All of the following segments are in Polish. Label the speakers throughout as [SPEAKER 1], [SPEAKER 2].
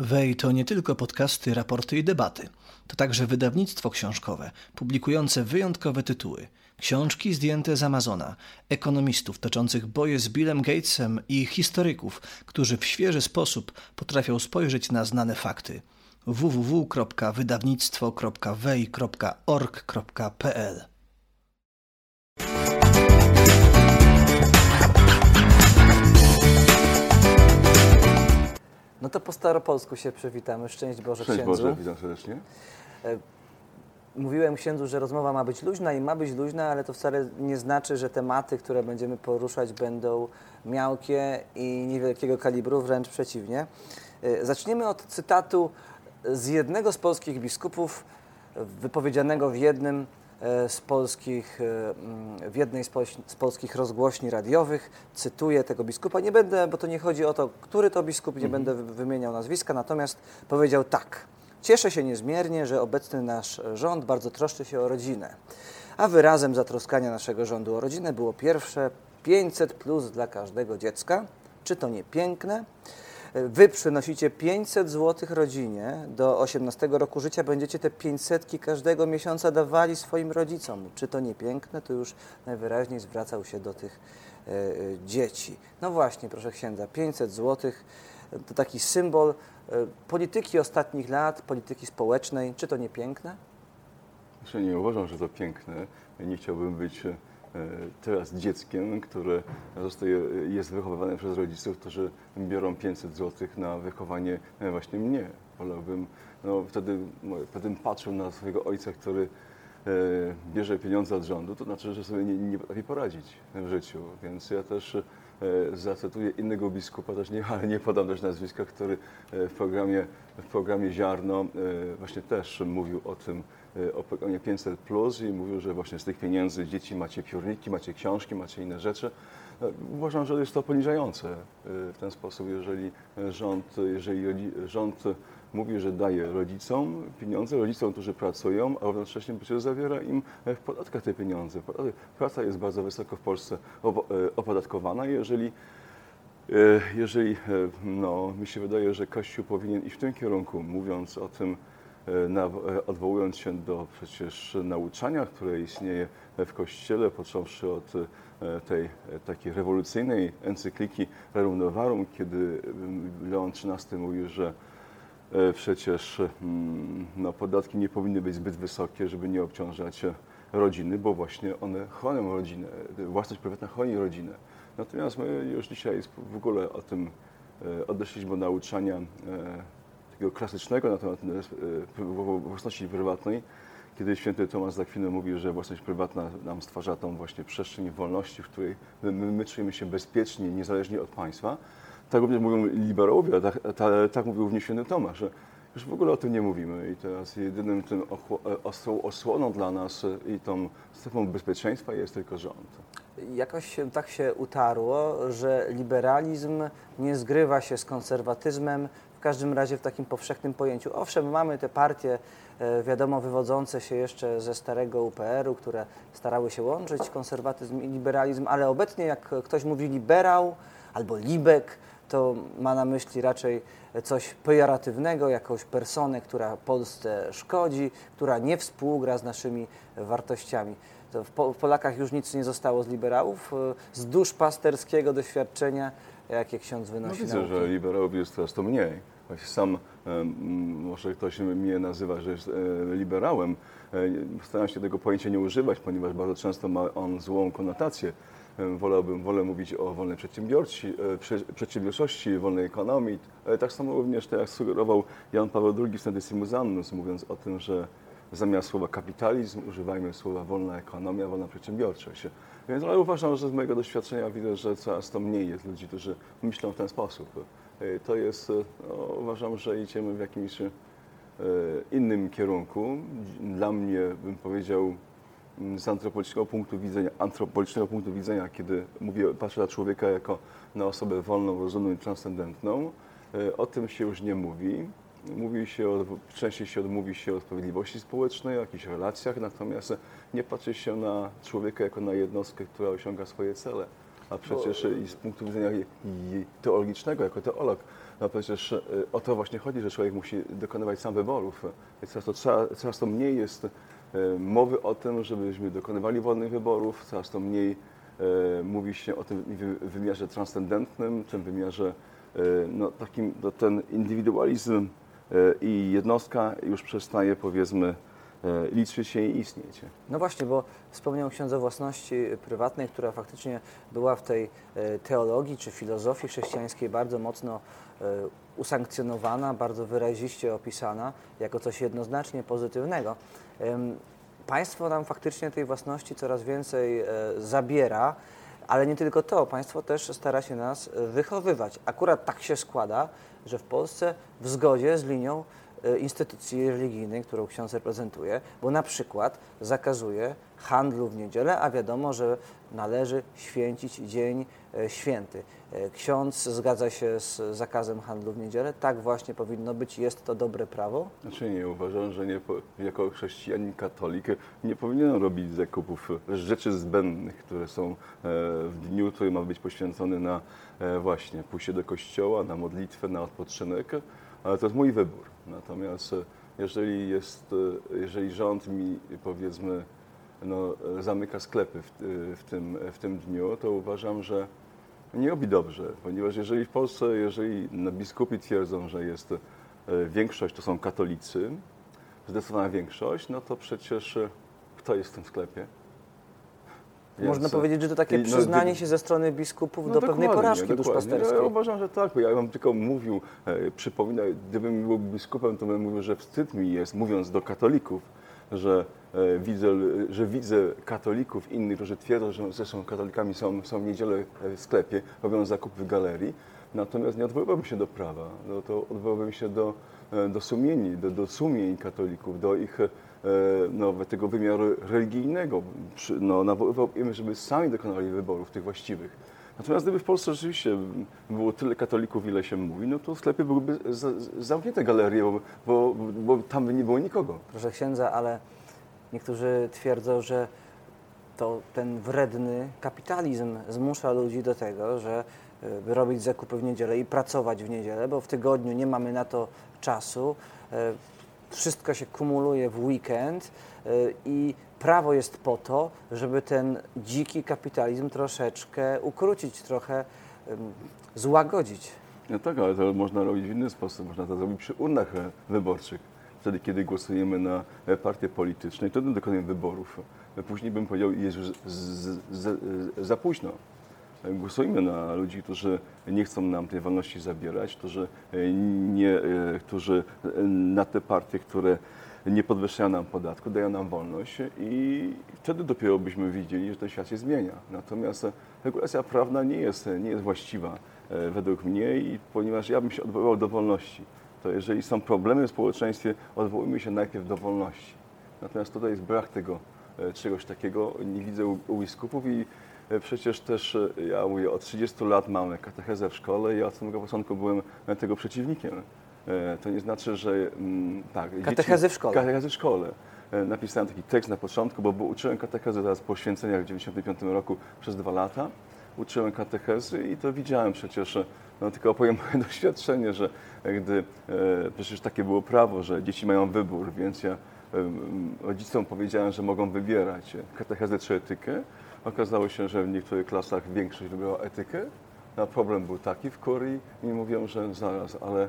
[SPEAKER 1] Wej to nie tylko podcasty, raporty i debaty. To także wydawnictwo książkowe, publikujące wyjątkowe tytuły. Książki zdjęte z Amazona, ekonomistów toczących boje z Billem Gatesem i historyków, którzy w świeży sposób potrafią spojrzeć na znane fakty. www.wydawnictwo.wej.org.pl
[SPEAKER 2] No to po staropolsku się przywitamy. Szczęść Boże
[SPEAKER 3] Cześć
[SPEAKER 2] księdzu.
[SPEAKER 3] Boże, witam serdecznie.
[SPEAKER 2] Mówiłem księdzu, że rozmowa ma być luźna i ma być luźna, ale to wcale nie znaczy, że tematy, które będziemy poruszać będą miałkie i niewielkiego kalibru, wręcz przeciwnie. E, Zaczniemy od cytatu z jednego z polskich biskupów, wypowiedzianego w jednym e, z polskich, e, mm, w jednej z, poś- z polskich rozgłośni radiowych. Cytuję tego biskupa. Nie będę, bo to nie chodzi o to, który to biskup, nie będę wy- wymieniał nazwiska, natomiast powiedział tak. Cieszę się niezmiernie, że obecny nasz rząd bardzo troszczy się o rodzinę. A wyrazem zatroskania naszego rządu o rodzinę było pierwsze 500 plus dla każdego dziecka. Czy to nie piękne? Wy przynosicie 500 zł rodzinie, do 18 roku życia będziecie te 500 każdego miesiąca dawali swoim rodzicom. Czy to nie piękne? To już najwyraźniej zwracał się do tych e, dzieci. No właśnie, proszę księdza, 500 zł to taki symbol e, polityki ostatnich lat, polityki społecznej. Czy to nie piękne?
[SPEAKER 3] Jeszcze nie uważam, że to piękne. Nie chciałbym być teraz dzieckiem, które zostaje, jest wychowywane przez rodziców, którzy biorą 500 zł na wychowanie e, właśnie mnie. Wolałbym, no wtedy, wtedy patrzył na swojego ojca, który e, bierze pieniądze od rządu, to znaczy, że sobie nie, nie potrafi poradzić w życiu. Więc ja też e, zacytuję innego biskupa, też nie, ale nie podam też nazwiska, który e, w programie, w programie Ziarno e, właśnie też mówił o tym, e, o programie 500 Plus i mówił, że właśnie z tych pieniędzy dzieci macie piórniki, macie książki, macie inne rzeczy. E, Uważam, że jest to poniżające e, w ten sposób, jeżeli rząd, jeżeli rząd mówi, że daje rodzicom pieniądze, rodzicom, którzy pracują, a równocześnie przecież zawiera im w podatkach te pieniądze. Praca jest bardzo wysoko w Polsce e, opodatkowana. Jeżeli E, Jeżeli, e, no, mi się wydaje, że Kościół powinien iść w tym kierunku, mówiąc o tym, e, e, odwołując się do przecież nauczania, które istnieje w Kościele, począwszy od e, tej e, takiej rewolucyjnej encykliki Rerum Novarum, kiedy mm, Leon XIII mówił, że e, przecież mm, no, podatki nie powinny być zbyt wysokie, żeby nie obciążać e, rodziny, bo właśnie one chronią rodzinę, własność prywatna chroni rodzinę. Natomiast my już dzisiaj w ogóle o tym e, odeszliśmy od nauczania e, takiego klasycznego na temat e, własności prywatnej, kiedy święty Tomasz Zakwinu mówił, że własność prywatna nam stwarza tą właśnie przestrzeń wolności, w której my, my czujemy się bezpiecznie, niezależnie od państwa. Tak również mówią liberałowie, tak, ta, tak mówił również święty Tomasz, że już w ogóle o tym nie mówimy i teraz jedynym tym e, ostrą osłoną dla nas i tą strefą bezpieczeństwa jest tylko rząd.
[SPEAKER 2] Jakoś się, tak się utarło, że liberalizm nie zgrywa się z konserwatyzmem, w każdym razie w takim powszechnym pojęciu. Owszem, mamy te partie, e, wiadomo, wywodzące się jeszcze ze starego UPR-u, które starały się łączyć konserwatyzm i liberalizm, ale obecnie jak ktoś mówi liberał albo libek, to ma na myśli raczej coś pejoratywnego, jakąś personę, która Polsce szkodzi, która nie współgra z naszymi wartościami. W, po, w Polakach już nic nie zostało z liberałów, e, z duszpasterskiego doświadczenia, jakie ksiądz
[SPEAKER 3] No
[SPEAKER 2] wynosi
[SPEAKER 3] widzę,
[SPEAKER 2] nauki.
[SPEAKER 3] że liberałów jest coraz to mniej. Właśnie sam, em, może ktoś mnie nazywa, że jest e, liberałem. E, Staram się tego pojęcia nie używać, ponieważ bardzo często ma on złą konotację. E, Wolałbym, wolę mówić o wolnej przedsiębiorci, e, prze, przedsiębiorczości, wolnej ekonomii. E, Tak samo również tak jak sugerował Jan Paweł II w Sentensimus Annus, mówiąc o tym, że zamiast słowa kapitalizm używajmy słowa wolna ekonomia, wolna przedsiębiorczość. Więc ale uważam, że z mojego doświadczenia widzę, że coraz to mniej jest ludzi, którzy myślą w ten sposób. E, To jest, e, no, uważam, że idziemy w jakimś e, innym kierunku. Dla mnie, bym powiedział, z antropologicznego punktu widzenia, antropologicznego punktu widzenia, kiedy mówię, patrzę na człowieka jako na osobę wolną, rozumną i transcendentną, o tym się już nie mówi. Mówi się o, częściej się odmówi się o sprawiedliwości społecznej, o jakichś relacjach, natomiast nie patrzy się na człowieka jako na jednostkę, która osiąga swoje cele. A przecież i z punktu widzenia teologicznego, jako teolog, No przecież y, o to właśnie chodzi, że człowiek musi dokonywać sam wyborów. Coraz to, coraz to mniej jest y, mowy o tym, żebyśmy dokonywali wolnych wyborów, coraz to mniej y, mówi się o tym wy- wymiarze transcendentnym, tym wymiarze no, takim, no, ten indywidualizm i jednostka już przestaje powiedzmy y, liczyć się i istnieć.
[SPEAKER 2] No właśnie, bo wspomniał ksiądz o własności prywatnej, która faktycznie była w tej e, teologii czy filozofii chrześcijańskiej bardzo mocno e, usankcjonowana, bardzo wyraziście opisana jako coś jednoznacznie pozytywnego. Państwo nam faktycznie tej własności coraz więcej e, zabiera, ale nie tylko to, państwo też stara się nas wychowywać. Akurat tak się składa, że w Polsce w zgodzie z linią e, instytucji religijnej, którą ksiądz reprezentuje, bo na przykład zakazuje handlu w niedzielę, a wiadomo, że należy święcić dzień święty. E, Ksiądz zgadza się z zakazem handlu w niedzielę. Tak właśnie powinno być, jest to dobre prawo.
[SPEAKER 3] Znaczy nie, uważam, że nie, jako chrześcijanin katolik nie powinienem robić zakupów rzeczy zbędnych, które są e, w dniu, który ma być poświęcony na e, właśnie pójście do kościoła, na modlitwę, na odpoczynek, ale to jest mój wybór. Natomiast e, jeżeli jest, e, jeżeli rząd mi powiedzmy no, e, zamyka sklepy w, e, w, tym, w tym dniu, to uważam, że nie robi dobrze, ponieważ jeżeli w Polsce, jeżeli no, biskupi twierdzą, że jest e, większość to są katolicy, zdecydowana większość, no to przecież e, kto jest w tym sklepie?
[SPEAKER 2] Można
[SPEAKER 3] Więc, e,
[SPEAKER 2] powiedzieć, że to takie
[SPEAKER 3] no,
[SPEAKER 2] przyznanie się ze strony biskupów
[SPEAKER 3] no
[SPEAKER 2] do pewnej porażki duszpasterskiej.
[SPEAKER 3] Ja uważam, że tak, bo ja bym tylko mówił, e, przypominał, gdybym był biskupem, to bym mówił, że wstyd mi jest, mówiąc do katolików, że widzę, że widzę katolików innych, którzy twierdzą, że zresztą katolikami są, są w niedzielę e, w sklepie, robią zakupy w galerii, natomiast nie odwoływałbym się do prawa, no to odwoływałbym się do, e, do sumieni, do, do sumień katolików, do ich e, no, tego wymiaru religijnego. No, nawoływałbym, żeby sami dokonali wyborów tych właściwych. Natomiast gdyby w Polsce rzeczywiście było tyle katolików, ile się mówi, no to sklepy byłyby za- zamknięte galerie, bo, bo, bo tam by nie było nikogo.
[SPEAKER 2] Proszę księdza, ale niektórzy twierdzą, że to ten wredny kapitalizm zmusza ludzi do tego, że by robić zakupy w niedzielę i pracować w niedzielę, bo w tygodniu nie mamy na to czasu. y, Wszystko się kumuluje w weekend y, i prawo jest po to, żeby ten dziki kapitalizm troszeczkę ukrócić, trochę złagodzić.
[SPEAKER 3] No tak, ale to można robić w inny sposób. Można to zrobić przy urnach e, wyborczych. Wtedy, kiedy głosujemy na e, partie polityczne i wtedy dokonujemy wyborów. E, Później bym powiedział, jest już z, z, z, za późno. E, Głosujmy na ludzi, którzy nie chcą nam tej wolności zabierać, którzy, e, nie, e, którzy e, na te partie, które nie podwyższają nam podatku, dają nam wolność i wtedy dopiero byśmy widzieli, że ten świat się zmienia. Natomiast e, regulacja prawna nie jest, nie jest właściwa e, według mnie ponieważ ja bym się odwoływał do wolności, to jeżeli są problemy w społeczeństwie, odwołujmy się najpierw do wolności. Natomiast tutaj jest brak tego e, czegoś takiego, nie widzę u, u biskupów i e, przecież też, e, ja mówię, od 30 lat mamy katechezę w szkole i od samego początku byłem tego przeciwnikiem. To nie znaczy, że mm, tak. dzieci-
[SPEAKER 2] Katechezy w szkole.
[SPEAKER 3] Katechezy w szkole. Napisałem taki tekst na początku, bo, bo uczyłem katechezy zaraz po święceniach w 1995 roku przez dwa lata. Uczyłem katechezy i to widziałem przecież, e, no tylko opowiem moje doświadczenie, że e, gdy e, przecież takie było prawo, że dzieci mają wybór, więc ja em, rodzicom powiedziałem, że mogą wybierać e, katechezę czy etykę. Okazało się, że w niektórych klasach większość wybrała etykę. A problem był taki w Korei i mówią, że zaraz, ale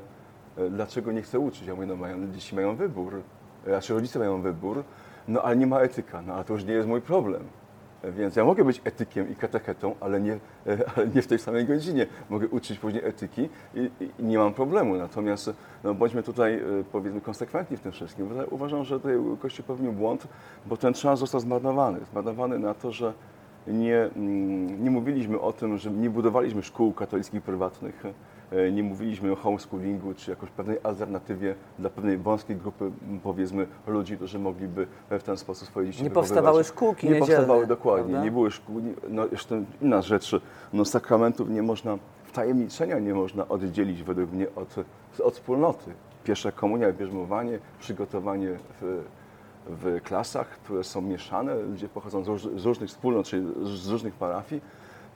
[SPEAKER 3] e, dlaczego nie chcę uczyć? Ja mówię, no mają, dzieci mają wybór, e, znaczy rodzice mają wybór, no ale nie ma etyka, no ale to już nie jest mój problem. Więc ja mogę być etykiem i katechetą, ale nie, ale nie w tej samej godzinie. Mogę uczyć później etyki i, i nie mam problemu. Natomiast no, bądźmy tutaj e, powiedzmy konsekwentni w tym wszystkim. Uważam, że tutaj Kościół popełnił błąd, bo ten czas został zmarnowany. Zmarnowany na to, że nie, mm, nie mówiliśmy o tym, że nie budowaliśmy szkół katolickich prywatnych, nie mówiliśmy o homeschoolingu czy jakoś pewnej alternatywie dla pewnej wąskiej grupy, powiedzmy, ludzi, którzy mogliby w ten sposób swoje dzieci
[SPEAKER 2] Nie powstawały szkółki
[SPEAKER 3] Nie powstawały dokładnie,
[SPEAKER 2] prawda?
[SPEAKER 3] nie były szkół, no jeszcze inna rzecz, no sakramentów nie można, wtajemniczenia nie można oddzielić według mnie od, od wspólnoty. Pierwsza komunia, bierzmowanie, przygotowanie w, w klasach, które są mieszane, ludzie pochodzą z różnych wspólnot, czyli z różnych parafii,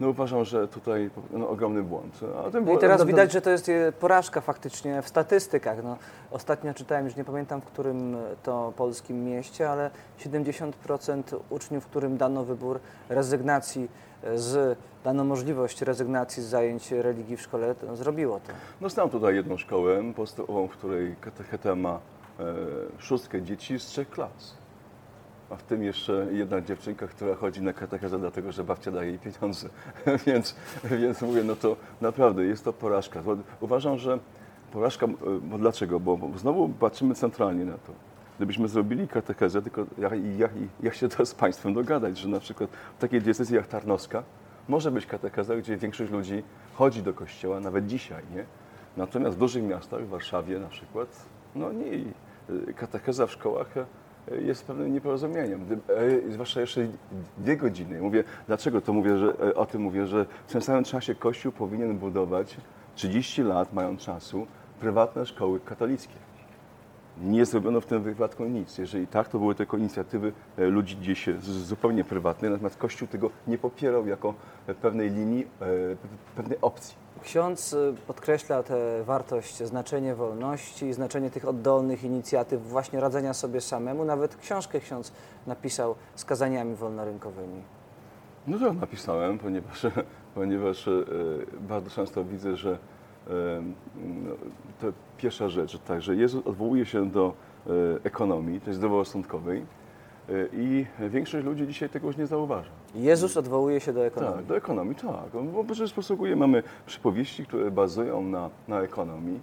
[SPEAKER 3] no uważam, że tutaj no, ogromny błąd. A ten
[SPEAKER 2] No i teraz
[SPEAKER 3] no,
[SPEAKER 2] widać, że to jest e, porażka faktycznie w statystykach. No, ostatnio czytałem, już nie pamiętam w którym to polskim mieście, ale 70% uczniów, którym dano wybór rezygnacji e, z, dano możliwość rezygnacji z zajęć religii w szkole, to zrobiło to.
[SPEAKER 3] No znam tutaj jedną szkołę podstawową, w której katecheta ma e, szóstkę dzieci z trzech klas. A w tym jeszcze jedna dziewczynka, która chodzi na katechezę dlatego, że babcia daje jej pieniądze. więc, więc mówię, no to naprawdę jest to porażka. Uważam, że porażka, bo dlaczego? Bo, znowu patrzymy centralnie na to. Gdybyśmy zrobili katechezę, tylko jak, się to z Państwem dogadać, że na przykład w takiej diecezji jak Tarnowska może być katecheza, gdzie większość ludzi chodzi do kościoła, nawet dzisiaj, nie? Natomiast w dużych miastach, w Warszawie na przykład, no nie, y, katecheza w szkołach jest pewnym nieporozumieniem. E, Zwłaszcza jeszcze dwie godziny. Mówię, dlaczego to mówię, że e, o tym mówię, że w tym samym czasie Kościół powinien budować 30 lat, mając czasu, prywatne szkoły katolickie. Nie zrobiono w tym wypadku nic. Jeżeli tak, to były tylko inicjatywy e, ludzi gdzieś zupełnie prywatnych, natomiast Kościół tego nie popierał jako pewnej linii, pewnej opcji.
[SPEAKER 2] Ksiądz y, podkreśla tę wartość, znaczenie wolności, znaczenie tych oddolnych inicjatyw, właśnie radzenia sobie samemu. Nawet książkę ksiądz napisał z kazaniami wolnorynkowymi.
[SPEAKER 3] No to napisałem, ponieważ, ponieważ e, bardzo często widzę, że e, no, to pierwsza rzecz, tak, że Jezus odwołuje się do ekonomii, tej zdroworozsądkowej i większość ludzi dzisiaj tego już nie zauważa.
[SPEAKER 2] Jezus odwołuje się do ekonomii.
[SPEAKER 3] Tak, do ekonomii, tak. Bo przecież posługuje, mamy przypowieści, które bazują na, na ekonomii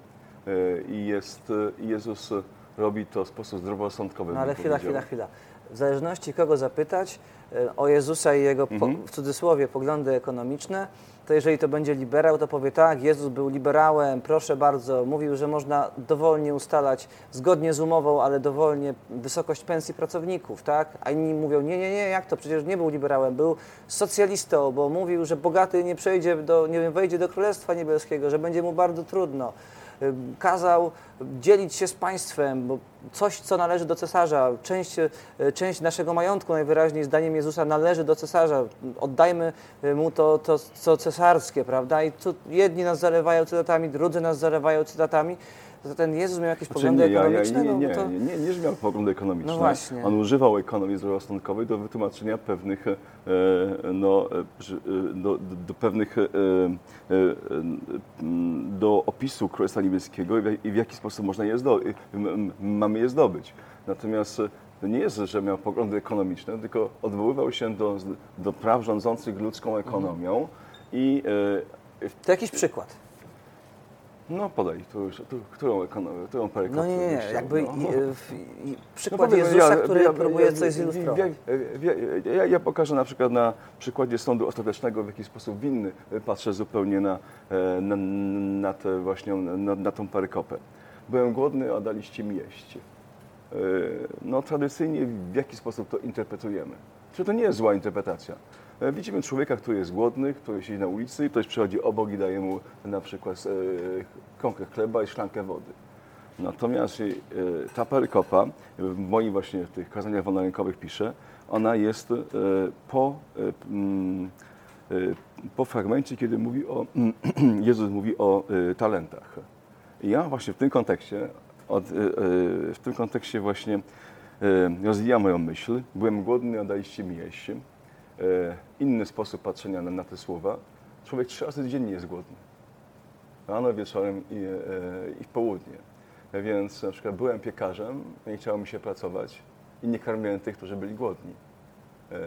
[SPEAKER 3] e, i jest, Jezus robi to w sposób zdroworozsądkowy.
[SPEAKER 2] No ale chwila, chwila, chwila. W zależności kogo zapytać e, o Jezusa i jego, po,
[SPEAKER 3] Mhm.
[SPEAKER 2] w cudzysłowie, poglądy ekonomiczne, to jeżeli to będzie liberał, to powie tak, Jezus był liberałem, proszę bardzo, mówił, że można dowolnie ustalać, zgodnie z umową, ale dowolnie wysokość pensji pracowników, tak? A inni mówią, nie, nie, nie, jak to, przecież nie był liberałem, był socjalistą, bo mówił, że bogaty nie przejdzie do, nie wiem, wejdzie do Królestwa Niebieskiego, że będzie mu bardzo trudno kazał dzielić się z państwem, bo coś, co należy do cesarza, część, y, część naszego majątku najwyraźniej zdaniem Jezusa należy do cesarza. Oddajmy y, mu to, to co cesarskie, prawda? I tu jedni nas zalewają cytatami, drudzy nas zalewają cytatami. To ten Jezus miał jakieś
[SPEAKER 3] Znaczy,
[SPEAKER 2] poglądy
[SPEAKER 3] nie, ja, ja,
[SPEAKER 2] ekonomiczne?
[SPEAKER 3] nie,
[SPEAKER 2] no,
[SPEAKER 3] nie,
[SPEAKER 2] bo to...
[SPEAKER 3] nie, nie, nie, że miał poglądy ekonomiczne.
[SPEAKER 2] No właśnie.
[SPEAKER 3] On używał ekonomii zdroworozsądkowej do wytłumaczenia pewnych, e, no, e, e, do, do, pewnych, e, e, e, do opisu Królestwa Niebieskiego i w, i w jaki sposób można je zdo, m, m, mamy je zdobyć. Natomiast e, to nie jest, że miał poglądy ekonomiczne, tylko odwoływał się do, do praw rządzących ludzką ekonomią i e,
[SPEAKER 2] To jakiś przykład.
[SPEAKER 3] No podaj, tu, tu, którą ekonomię, którą perykopę
[SPEAKER 2] No nie, nie, nie. Jakby
[SPEAKER 3] no.
[SPEAKER 2] i, w, i,
[SPEAKER 3] No
[SPEAKER 2] przykład
[SPEAKER 3] powiem,
[SPEAKER 2] Jezusa,
[SPEAKER 3] ja-
[SPEAKER 2] który
[SPEAKER 3] ja-
[SPEAKER 2] próbuje
[SPEAKER 3] ja-
[SPEAKER 2] coś zilustrować.
[SPEAKER 3] Ja, ja, pokażę na przykład na przykładzie sądu ostatecznego, w jaki sposób winny patrzę zupełnie na, e, na, na tę właśnie, na, na tą parykopę. Byłem głodny, a daliście mi jeść. E, No tradycyjnie w jaki sposób to interpretujemy? Czy to nie jest zła interpretacja? E, Widzimy człowieka, który jest głodny, który siedzi na ulicy i ktoś przychodzi obok i daje mu na przykład e, kromkę chleba i szklankę wody. Natomiast e, ta perykopa, w moim właśnie tych kazaniach wolnorynkowych piszę, ona jest po, mm, po fragmencie, kiedy mówi o, Jezus mówi o talentach. I ja właśnie w tym kontekście, od, w tym kontekście właśnie rozwijam moją myśl. Byłem głodny, a daliście mi jeść. E, Inny sposób patrzenia na, na te słowa. Człowiek trzy razy dziennie jest głodny rano, wieczorem i, e, i w południe. Więc na przykład byłem piekarzem, nie chciało mi się pracować i nie karmiłem tych, którzy byli głodni. E,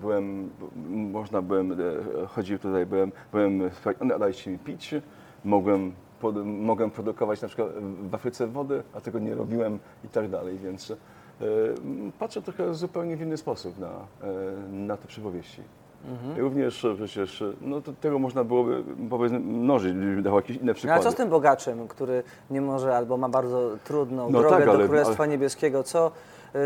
[SPEAKER 3] Byłem, można byłem, chodził tutaj, byłem, byłem dajcie mi pić, mogłem, pod, mogłem produkować na przykład w Afryce wodę, a tego nie robiłem i tak dalej, więc patrzę trochę zupełnie w inny sposób na, e, na te przypowieści. Również e, przecież, e, no tego można byłoby powiedzmy mnożyć, gdyby dało jakieś inne
[SPEAKER 2] No,
[SPEAKER 3] przykłady.
[SPEAKER 2] ale co z tym bogaczem, który nie może albo ma bardzo trudną
[SPEAKER 3] No
[SPEAKER 2] drogę
[SPEAKER 3] tak, ale-
[SPEAKER 2] do Królestwa
[SPEAKER 3] ale-
[SPEAKER 2] Niebieskiego? Co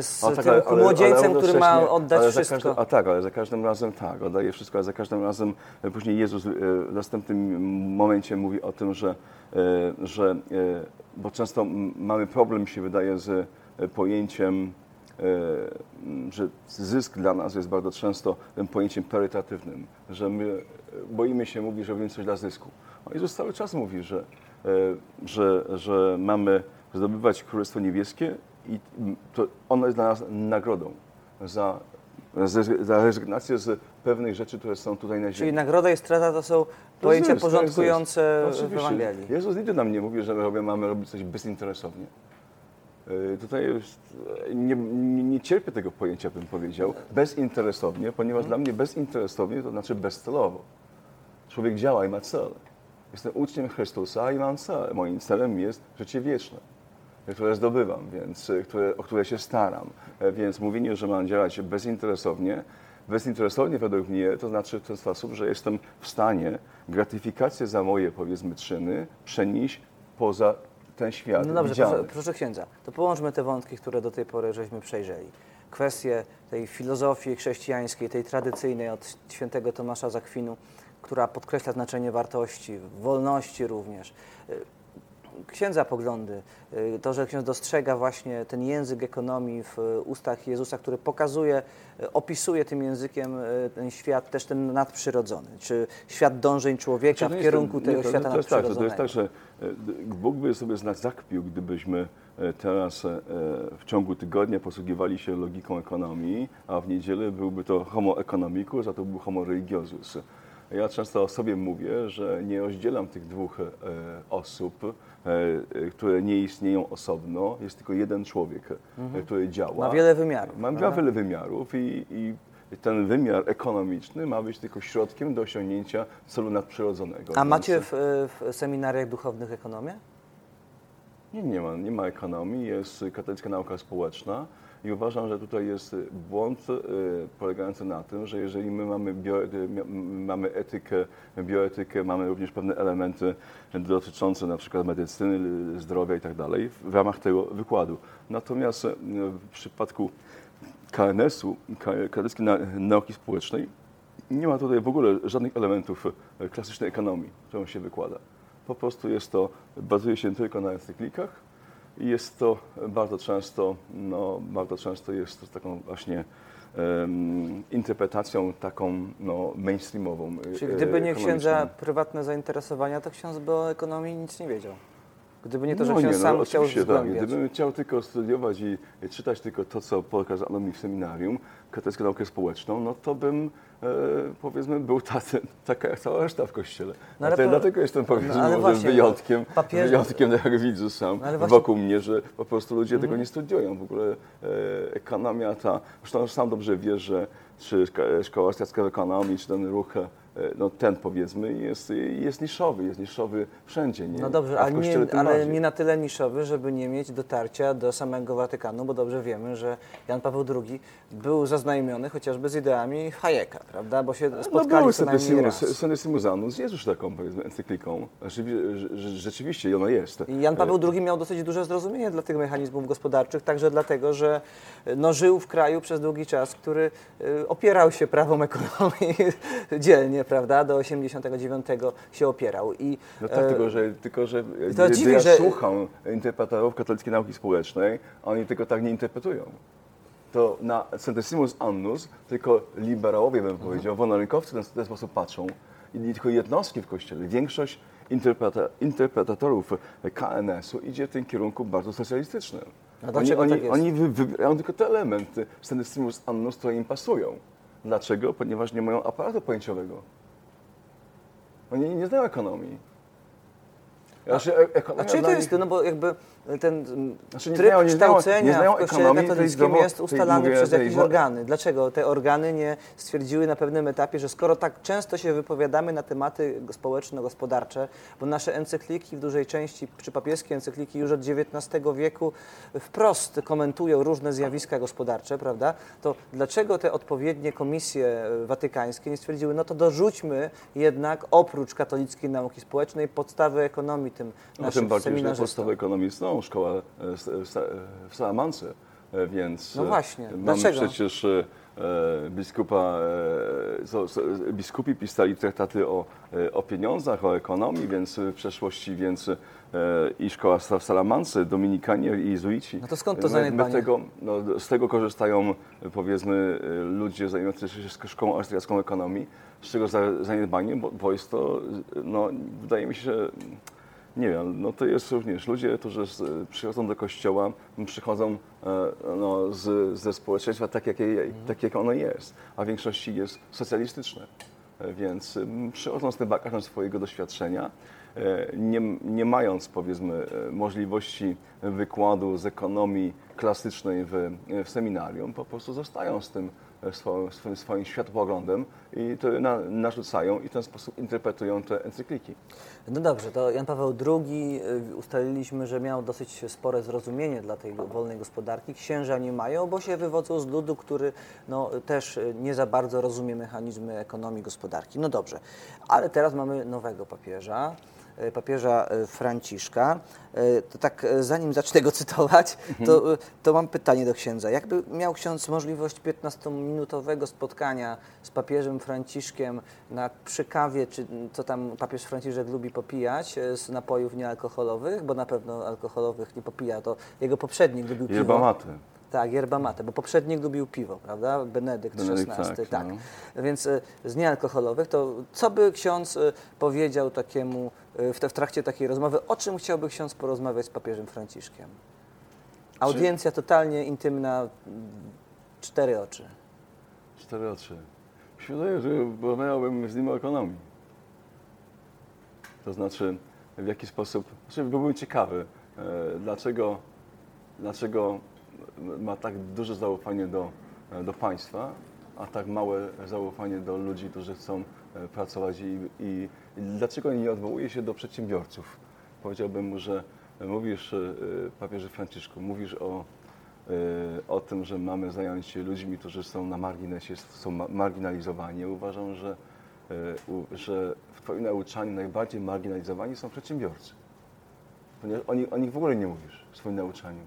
[SPEAKER 2] z
[SPEAKER 3] A tak,
[SPEAKER 2] tym
[SPEAKER 3] ale-
[SPEAKER 2] młodzieńcem, który ma oddać wszystko?
[SPEAKER 3] Każdym, a tak, ale za każdym razem tak, oddaje wszystko, ale za każdym razem e, później Jezus e, w następnym momencie mówi o tym, że, e, że e, bo często mamy problem, się wydaje, z e, pojęciem m, że zysk dla nas jest bardzo często tym pojęciem perytatywnym, że my e, boimy się mówić, że robimy coś dla zysku. A Jezus cały czas mówi, że, e, że, że mamy zdobywać Królestwo Niebieskie i to ono jest dla nas nagrodą za, za, rezygnację z pewnych rzeczy, które są tutaj na ziemi.
[SPEAKER 2] Czyli nagroda i strata to są
[SPEAKER 3] To
[SPEAKER 2] pojęcia
[SPEAKER 3] to jest
[SPEAKER 2] porządkujące
[SPEAKER 3] zysk.
[SPEAKER 2] w. Ewangelii.
[SPEAKER 3] Jezus nigdy nam nie mówi, że my mamy robić coś bezinteresownie. Yy, Tutaj jest, nie, nie, nie cierpię tego pojęcia, bym powiedział, bezinteresownie, ponieważ
[SPEAKER 2] Mhm.
[SPEAKER 3] dla mnie bezinteresownie to znaczy bezcelowo. Człowiek działa i ma cel. Jestem uczniem Chrystusa i mam cel. Moim celem jest życie wieczne, które zdobywam, więc, y, które, o które się staram. E, Więc mówienie, że mam działać bezinteresownie, bezinteresownie według mnie to znaczy w ten sposób, że jestem w stanie gratyfikację za moje, powiedzmy, czyny przenieść poza ten świat
[SPEAKER 2] No dobrze, proszę, proszę księdza, to połączmy te wątki, które do tej pory żeśmy przejrzeli. Kwestie tej filozofii chrześcijańskiej, tej tradycyjnej od świętego Tomasza Zakwinu, która podkreśla znaczenie wartości, wolności również. Księdza poglądy, y, to, że ksiądz dostrzega właśnie ten język ekonomii w y, ustach Jezusa, który pokazuje, y, opisuje tym językiem ten świat, też ten nadprzyrodzony, czy świat dążeń człowieka
[SPEAKER 3] Znaczy,
[SPEAKER 2] w kierunku tego
[SPEAKER 3] nie, to-
[SPEAKER 2] świata
[SPEAKER 3] to jest tak, że
[SPEAKER 2] nadprzyrodzonego.
[SPEAKER 3] To jest tak, że e, Bóg by sobie nas zakpił, gdybyśmy e, teraz e, w ciągu tygodnia posługiwali się logiką ekonomii, a w niedzielę byłby to homo economicus, a to był homo religiosus. Ja często o sobie mówię, że nie rozdzielam tych dwóch osób, które nie istnieją osobno. Jest tylko jeden człowiek, e, który działa.
[SPEAKER 2] Ma wiele wymiarów.
[SPEAKER 3] Ma
[SPEAKER 2] prawda?
[SPEAKER 3] wiele wymiarów i, i ten wymiar ekonomiczny ma być tylko środkiem do osiągnięcia celu nadprzyrodzonego.
[SPEAKER 2] A macie w, w seminariach duchownych ekonomię?
[SPEAKER 3] Nie, nie ma, nie ma ekonomii, jest katolicka nauka społeczna i uważam, że tutaj jest błąd e, polegający na tym, że jeżeli my mamy, bio, m- mamy etykę, bioetykę, mamy również pewne elementy dotyczące na przykład medycyny, zdrowia i tak dalej w ramach tego wykładu. Natomiast w przypadku KNS-u, Ka- Katolickiej Na- Nauki Społecznej, nie ma tutaj w ogóle żadnych elementów klasycznej ekonomii, którą się wykłada. Po prostu jest to, bazuje się tylko na encyklikach i jest to bardzo często, no, bardzo często jest to taką właśnie em, interpretacją taką no, mainstreamową. e,
[SPEAKER 2] Czyli gdyby nie księdza prywatne zainteresowania, to ksiądz by o ekonomii nic nie wiedział. Gdyby nie to, że
[SPEAKER 3] No
[SPEAKER 2] ksiądz sam chciał
[SPEAKER 3] oczywiście tak. Gdybym chciał tylko studiować i czytać tylko to, co pokazano mi w seminarium, katolicką naukę społeczną, no to bym, e, powiedzmy, był tacy, taka jak cała reszta w kościele.
[SPEAKER 2] No
[SPEAKER 3] No,
[SPEAKER 2] ale to-
[SPEAKER 3] dlatego jestem, powiedzmy,
[SPEAKER 2] no ale
[SPEAKER 3] może
[SPEAKER 2] właśnie,
[SPEAKER 3] wyjątkiem,
[SPEAKER 2] papież-
[SPEAKER 3] wyjątkiem, jak widzę sam
[SPEAKER 2] No właśnie- Mhm.
[SPEAKER 3] wokół mnie, że po prostu ludzie tego nie studiują. W ogóle e, ekonomia ta, zresztą sam dobrze wiesz, że czy szko- Szkoła Austriacka Ekonomii, czy ten ruch, no ten powiedzmy, jest, jest niszowy, jest niszowy wszędzie. Nie?
[SPEAKER 2] No dobrze, ale, nie, ale
[SPEAKER 3] bardziej.
[SPEAKER 2] nie na tyle niszowy, żeby nie mieć dotarcia do samego Watykanu, bo dobrze wiemy, że Jan Paweł II był zaznajomiony chociażby z ideami Hayeka, prawda? Bo się
[SPEAKER 3] No
[SPEAKER 2] spotkali
[SPEAKER 3] był
[SPEAKER 2] co najmniej raz.
[SPEAKER 3] Senesimus Annus, jest już taką powiedzmy encykliką. Rzeczywiście ona jest.
[SPEAKER 2] I Jan Paweł II miał dosyć duże zrozumienie dla tych mechanizmów gospodarczych, także dlatego, że no, żył w kraju przez długi czas, który opierał się prawom ekonomii dzielnie, prawda? Do 89 się opierał. I,
[SPEAKER 3] No tak,
[SPEAKER 2] e,
[SPEAKER 3] tylko że, tylko, że
[SPEAKER 2] to
[SPEAKER 3] gdy
[SPEAKER 2] dziwi,
[SPEAKER 3] ja
[SPEAKER 2] że-
[SPEAKER 3] słucham interpretatorów katolickiej nauki społecznej, oni tylko tak nie interpretują. To na Centesimus Annus tylko liberałowie, bym powiedział, wolnorynkowcy w ten, ten sposób patrzą. I nie tylko jednostki w Kościele. Większość interpreta, interpretatorów KNS-u idzie w tym kierunku bardzo socjalistycznym.
[SPEAKER 2] A
[SPEAKER 3] Oni, oni,
[SPEAKER 2] tak
[SPEAKER 3] oni wy, wybierają tylko te elementy Centesimus Annus, które im pasują. Dlaczego? Ponieważ nie mają aparatu pojęciowego. Oni nie znają ekonomii. Znaczy, e- ekonomia
[SPEAKER 2] A czyli
[SPEAKER 3] dla
[SPEAKER 2] to jest,
[SPEAKER 3] nich-
[SPEAKER 2] no bo jakby ten mm,
[SPEAKER 3] Znaczy nie
[SPEAKER 2] tryb
[SPEAKER 3] znają- nie znają-
[SPEAKER 2] kształcenia
[SPEAKER 3] nie znają
[SPEAKER 2] w kościele
[SPEAKER 3] ekonomii, tej
[SPEAKER 2] katolickim jest
[SPEAKER 3] tej-
[SPEAKER 2] ustalany przez
[SPEAKER 3] tej
[SPEAKER 2] jakieś
[SPEAKER 3] wo-
[SPEAKER 2] organy. Dlaczego te organy nie stwierdziły na pewnym etapie, że skoro tak często się wypowiadamy na tematy społeczno-gospodarcze, bo nasze encykliki w dużej części, czy papieskie encykliki już od XIX wieku wprost komentują różne zjawiska gospodarcze, prawda? To dlaczego te odpowiednie komisje e, watykańskie nie stwierdziły, no to dorzućmy jednak oprócz katolickiej nauki społecznej podstawy ekonomii tym
[SPEAKER 3] No,
[SPEAKER 2] naszym
[SPEAKER 3] tym bardziej, że podstawy ekonomiczną szkoła e, s- w Sa- w Salamance, e, więc
[SPEAKER 2] No
[SPEAKER 3] e,
[SPEAKER 2] właśnie,
[SPEAKER 3] mamy
[SPEAKER 2] dlaczego?
[SPEAKER 3] przecież e, e, biskupa, e, biskupi pisali traktaty o, e, o pieniądzach, o ekonomii, więc w przeszłości więc e, i szkoła w Salamance, Dominikanie i jezuici.
[SPEAKER 2] No to skąd to zaniedbanie?
[SPEAKER 3] tego, no, z tego korzystają e, powiedzmy e, ludzie zajmujący się szkołą austriacką ekonomii. Z czego za, zaniedbanie? Bo, bo jest to, e, no, wydaje mi się, że nie wiem, no to jest również ludzie, którzy z, przychodzą do kościoła, przychodzą e, no, z, ze społeczeństwa tak jak, je, tak, jak ono jest, a w większości jest socjalistyczne. E, Więc przychodzą z tym bagażem swojego doświadczenia, e, nie, nie mając powiedzmy możliwości wykładu z ekonomii klasycznej w, w seminarium, po prostu zostają z tym swoim, swoim, swoim i to na, narzucają i w ten sposób interpretują te encykliki.
[SPEAKER 2] No dobrze, to Jan Paweł II y, ustaliliśmy, że miał dosyć spore zrozumienie dla tej wolnej gospodarki. Księża nie mają, bo się wywodzą z ludu, który no, też y, nie za bardzo rozumie mechanizmy ekonomii gospodarki. No dobrze, ale teraz mamy nowego papieża, papieża y, Franciszka. Y, To tak zanim zacznę go cytować, to, y, to mam pytanie do księdza. Jakby miał ksiądz możliwość 15-minutowego spotkania z papieżem Franciszkiem na, przy kawie, czy co tam papież Franciszek lubi popijać e, z napojów niealkoholowych, bo na pewno alkoholowych nie popija, to jego poprzednik lubił piwo.
[SPEAKER 3] Yerba mate.
[SPEAKER 2] Tak, yerba mate, bo poprzednik lubił piwo, prawda? Benedykt XVI,
[SPEAKER 3] tak,
[SPEAKER 2] tak.
[SPEAKER 3] no.
[SPEAKER 2] Więc e, z niealkoholowych, to co by ksiądz e, powiedział takiemu e, w, w trakcie takiej rozmowy, o czym chciałby ksiądz porozmawiać z papieżem Franciszkiem? Audiencja totalnie intymna, cztery oczy.
[SPEAKER 3] Cztery oczy. Wydaje, że porozmawiałbym z nim o ekonomii. To znaczy, w jaki sposób, znaczy byłbym ciekawy, e, dlaczego, dlaczego ma tak duże zaufanie do, e, do państwa, a tak małe zaufanie do ludzi, którzy chcą e, pracować i, i, i dlaczego nie odwołuje się do przedsiębiorców. Powiedziałbym mu, że mówisz, e, papieże Franciszku, mówisz o, o tym, że mamy zająć się ludźmi, którzy są na marginesie, są ma- marginalizowani. Uważam, że, że w Twoim nauczaniu najbardziej marginalizowani są przedsiębiorcy. Ponieważ o nich, o nich w ogóle nie mówisz w swoim nauczaniu.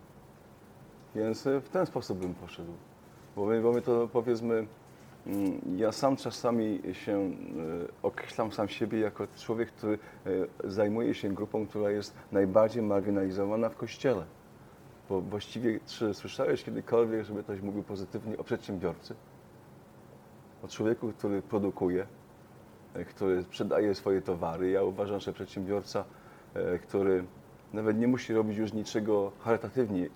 [SPEAKER 3] Więc e, w ten sposób bym poszedł. Bo my, bo my to powiedzmy, mm, ja sam czasami się e, określam sam siebie jako człowiek, który e, zajmuje się grupą, która jest najbardziej marginalizowana w Kościele. Bo właściwie, czy słyszałeś kiedykolwiek, żeby ktoś mówił pozytywnie o przedsiębiorcy? O człowieku, który produkuje, który sprzedaje swoje towary. Ja uważam, że przedsiębiorca, który nawet nie musi robić już niczego charytatywnie,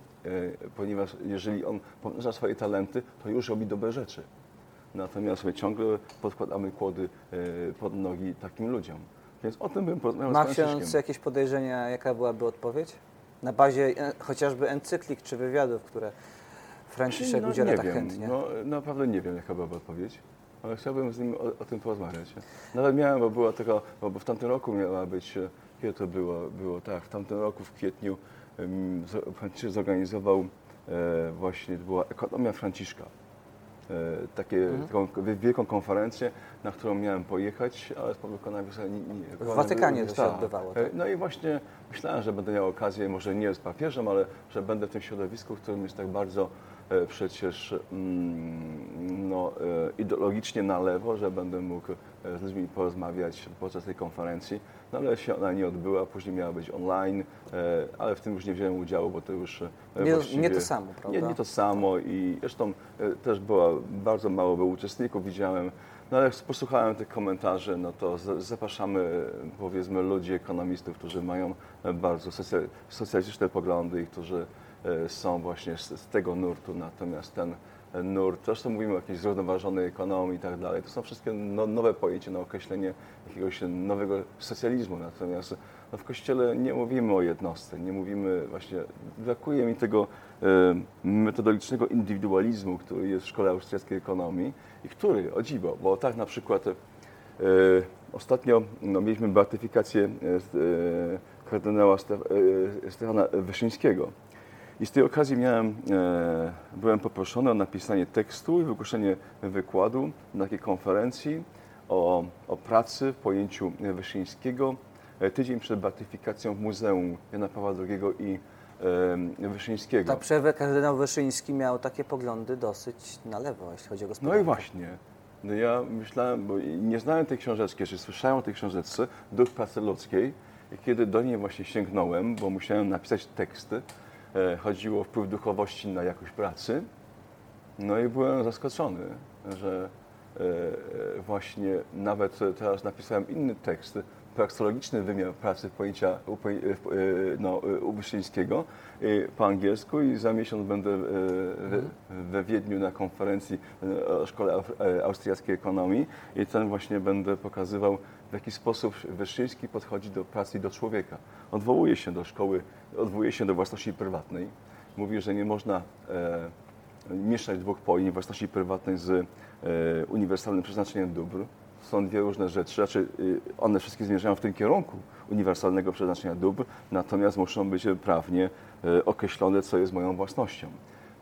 [SPEAKER 3] ponieważ jeżeli on pomnaża swoje talenty, to już robi dobre rzeczy. Natomiast my ciągle podkładamy kłody e, pod nogi takim ludziom. Więc o tym bym porozmawiał
[SPEAKER 2] Ma
[SPEAKER 3] z
[SPEAKER 2] ksiądz jakieś podejrzenia, jaka byłaby odpowiedź? Na bazie e, chociażby encyklik czy wywiadów, które Franciszek
[SPEAKER 3] no,
[SPEAKER 2] udziela
[SPEAKER 3] nie
[SPEAKER 2] tak
[SPEAKER 3] wiem.
[SPEAKER 2] chętnie.
[SPEAKER 3] No, naprawdę nie wiem, jaka byłaby odpowiedź, ale chciałbym z nim o, o tym porozmawiać. Nawet miałem, bo była taka, bo w tamtym roku miała być, e, kiedy to było? Było tak, w tamtym roku w kwietniu zorganizował e, właśnie, to była ekonomia Franciszka. E, takie,
[SPEAKER 2] Mhm.
[SPEAKER 3] taką wi- wielką konferencję, na którą miałem pojechać, ale z powodu koronawirusa nie, nie
[SPEAKER 2] W Watykanie to się odbywało,
[SPEAKER 3] E,
[SPEAKER 2] tak?
[SPEAKER 3] No i właśnie myślałem, że będę miał okazję, może nie z papieżem, ale że będę w tym środowisku, w którym jest tak bardzo przecież mm, no, e, ideologicznie na lewo, że będę mógł e, z ludźmi porozmawiać podczas tej konferencji. No ale się ona nie odbyła, później miała być online, e, ale w tym już nie wziąłem udziału, bo to już e,
[SPEAKER 2] Nie- nie to samo, prawda?
[SPEAKER 3] Nie, nie to samo i zresztą e, też była, bardzo mało było uczestników, widziałem, no ale jak posłuchałem tych komentarzy, no to zapraszamy e, powiedzmy ludzi, ekonomistów, którzy mają e, bardzo socjal- socjalistyczne poglądy i którzy e, są właśnie z, z tego nurtu, natomiast ten e, nurt, zresztą mówimy o jakiejś zrównoważonej ekonomii i tak dalej, to są wszystkie no, nowe pojęcia na określenie jakiegoś nowego socjalizmu, natomiast no, w Kościele nie mówimy o jednostce, nie mówimy właśnie, brakuje mi tego e, metodologicznego indywidualizmu, który jest w Szkole Austriackiej Ekonomii i który, o dziwo, bo tak na przykład e, ostatnio no, mieliśmy beatyfikację e, e, kardynała Ste, e, Stefana Wyszyńskiego i z tej okazji miałem, e, byłem poproszony o napisanie tekstu i wygłoszenie wykładu na takiej konferencji o, o pracy w pojęciu Wyszyńskiego e, tydzień przed beatyfikacją w Muzeum Jana Pawła II i e, Wyszyńskiego.
[SPEAKER 2] Tak, przerwę kardynał Wyszyński miał takie poglądy dosyć na lewo, jeśli chodzi o
[SPEAKER 3] No
[SPEAKER 2] gospodarkę.
[SPEAKER 3] i właśnie. No ja myślałem, bo nie znałem tej książeczki, czy słyszałem o tej książeczce, Duch Pracy Ludzkiej. I kiedy do niej właśnie sięgnąłem, bo musiałem napisać teksty, chodziło o wpływ duchowości na jakość pracy, no i byłem zaskoczony, że e, e, właśnie nawet teraz napisałem inny tekst, praksologiczny wymiar pracy pojęcia e, no, e, u Wyszyńskiego e, po angielsku i za miesiąc będę e, we, Wiedniu na konferencji e, o Szkole Au- e, Austriackiej Ekonomii i ten właśnie będę pokazywał w jaki sposób Wyszyński podchodzi do pracy i do człowieka. Odwołuje się do szkoły, odwołuje się do własności prywatnej. Mówi, że nie można e, mieszać dwóch pojęć własności prywatnej z e, uniwersalnym przeznaczeniem dóbr. Są dwie różne rzeczy, znaczy y, one wszystkie zmierzają w tym kierunku uniwersalnego przeznaczenia dóbr, natomiast muszą być prawnie e, określone, co jest moją własnością.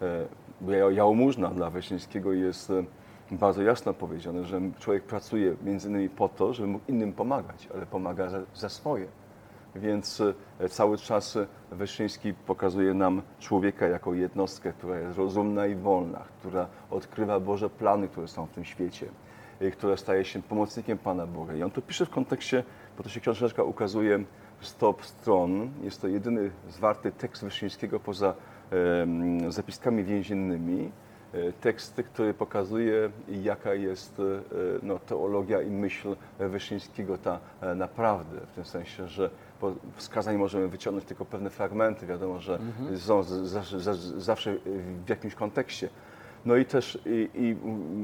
[SPEAKER 3] E, Jałmużna dla Wyszyńskiego jest e, bardzo jasno powiedziane, że człowiek pracuje między innymi po to, żeby mógł innym pomagać, ale pomaga za, za swoje. Więc e, cały czas Wyszyński pokazuje nam człowieka jako jednostkę, która jest rozumna i wolna, która odkrywa Boże plany, które są w tym świecie, e, która staje się pomocnikiem Pana Boga. I on to pisze w kontekście, bo to się książeczka ukazuje 100 stron. Jest to jedyny zwarty tekst Wyszyńskiego poza zapiskami więziennymi. E, Tekst, który pokazuje, jaka jest e, no, teologia i myśl Wyszyńskiego ta e, naprawdę, w tym sensie, że wskazań możemy wyciągnąć tylko pewne fragmenty, wiadomo, że są z, za, za, zawsze w jakimś kontekście. No i też, i, i,